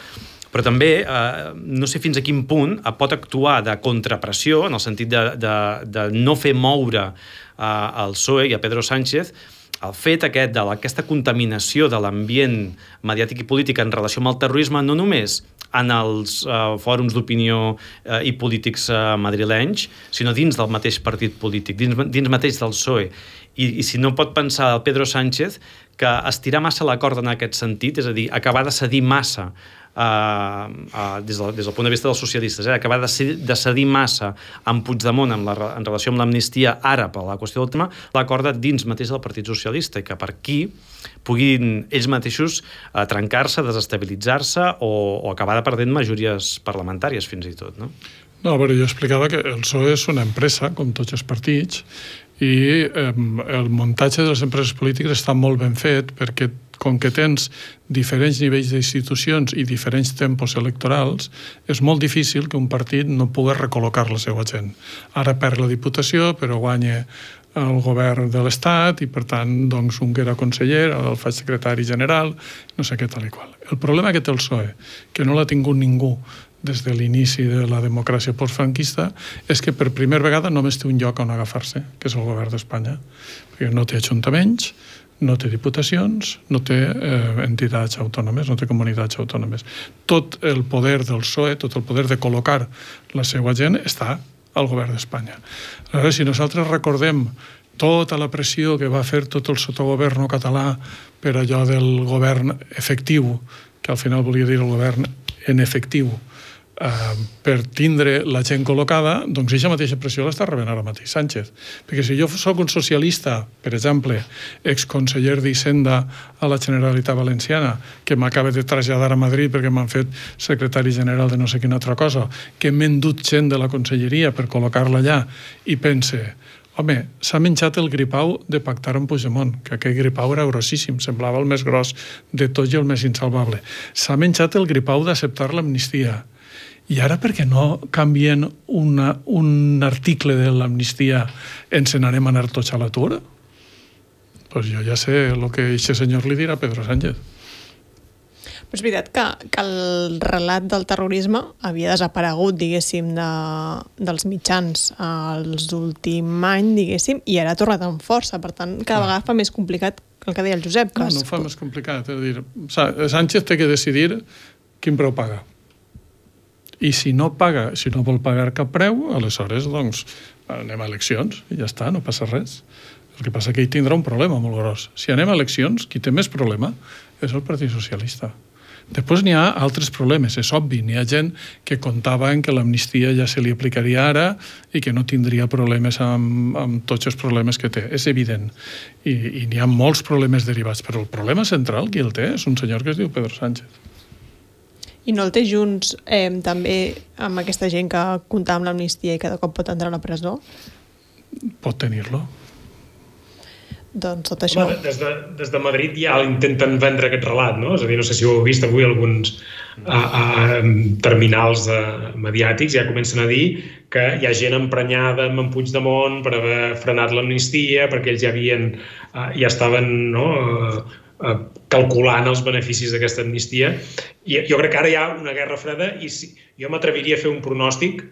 però també eh, no sé fins a quin punt pot actuar de contrapressió en el sentit de, de, de no fer moure al PSOE i a Pedro Sánchez el fet aquest de aquesta contaminació de l'ambient mediàtic i polític en relació amb el terrorisme no només en els uh, fòrums d'opinió uh, i polítics uh, madrilenys, sinó dins del mateix partit polític, dins, dins mateix del PSOE. I, I si no pot pensar el Pedro Sánchez que estirar massa la corda en aquest sentit, és a dir, acabar de cedir massa Uh, uh, des, del, des del punt de vista dels socialistes, eh, acabar de, de cedir massa amb Puigdemont en, la, en relació amb l'amnistia ara per la qüestió del tema, l'acorda dins mateix del Partit Socialista i que per aquí puguin ells mateixos uh, trencar-se, desestabilitzar-se o, o acabar de perdent majories parlamentàries fins i tot, no? No, però jo explicava que el PSOE és una empresa, com tots els partits, i eh, el muntatge de les empreses polítiques està molt ben fet perquè com que tens diferents nivells d'institucions i diferents tempos electorals, és molt difícil que un partit no pugui recol·locar la seva gent. Ara perd la Diputació, però guanya el govern de l'Estat i, per tant, doncs, un que era conseller, el faig secretari general, no sé què tal i qual. El problema que té el PSOE, que no l'ha tingut ningú des de l'inici de la democràcia postfranquista, és que per primera vegada només té un lloc on agafar-se, que és el govern d'Espanya. Perquè no té ajuntaments, no té diputacions, no té eh, entitats autònomes, no té comunitats autònomes. Tot el poder del PSOE, tot el poder de col·locar la seva gent està al govern d'Espanya. Aleshores, si nosaltres recordem tota la pressió que va fer tot el sotogovern català per allò del govern efectiu, que al final volia dir el govern en efectiu, per tindre la gent col·locada, doncs aquesta mateixa pressió l'està rebent ara mateix Sánchez. Perquè si jo sóc un socialista, per exemple, exconseller d'Hisenda a la Generalitat Valenciana, que m'acaba de traslladar a Madrid perquè m'han fet secretari general de no sé quina altra cosa, que m'he endut gent de la conselleria per col·locar-la allà i pense home, s'ha menjat el gripau de pactar amb Puigdemont, que aquell gripau era grossíssim, semblava el més gros de tot i el més insalvable. S'ha menjat el gripau d'acceptar l'amnistia. I ara per què no canvien una, un article de l'amnistia en se n'anem a anar tots a l'atur? Doncs pues jo ja sé el que aquest senyor li dirà a Pedro Sánchez. Però és veritat que, que el relat del terrorisme havia desaparegut, diguéssim, de, dels mitjans els últim any, diguéssim, i ara ha tornat amb força. Per tant, cada vegada fa més complicat el que deia el Josep. Que no, no fa més complicat. És a dir, Sánchez té que decidir quin preu paga i si no paga, si no vol pagar cap preu, aleshores, doncs, anem a eleccions i ja està, no passa res. El que passa que ell tindrà un problema molt gros. Si anem a eleccions, qui té més problema és el Partit Socialista. Després n'hi ha altres problemes, és obvi. N'hi ha gent que comptava en que l'amnistia ja se li aplicaria ara i que no tindria problemes amb, amb tots els problemes que té. És evident. I, i n'hi ha molts problemes derivats. Però el problema central, qui el té, és un senyor que es diu Pedro Sánchez. I no el té Junts eh, també amb aquesta gent que comptava amb l'amnistia i cada cop pot entrar a la presó? Pot tenir-lo. Doncs tot això... Home, des, de, des de Madrid ja intenten vendre aquest relat, no? És a dir, no sé si ho heu vist avui alguns a, a, terminals de, mediàtics ja comencen a dir que hi ha gent emprenyada amb en Puigdemont per haver frenat l'amnistia, perquè ells ja havien, ja estaven no, Eh, calculant els beneficis d'aquesta amnistia. I jo crec que ara hi ha una guerra freda i si, jo m'atreviria a fer un pronòstic,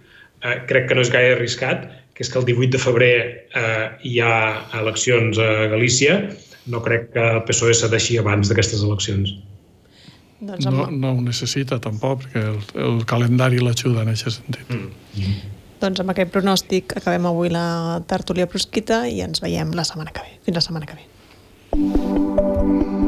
eh, crec que no és gaire arriscat, que és que el 18 de febrer eh, hi ha eleccions a Galícia. No crec que el PSOE cedeixi abans d'aquestes eleccions. Doncs no, no ho necessita tampoc, perquè el, el calendari l'ajuda en aquest sentit. Mm. Doncs amb aquest pronòstic acabem avui la tertúlia prosquita i ens veiem la setmana que ve. Fins la setmana que ve. Thank you.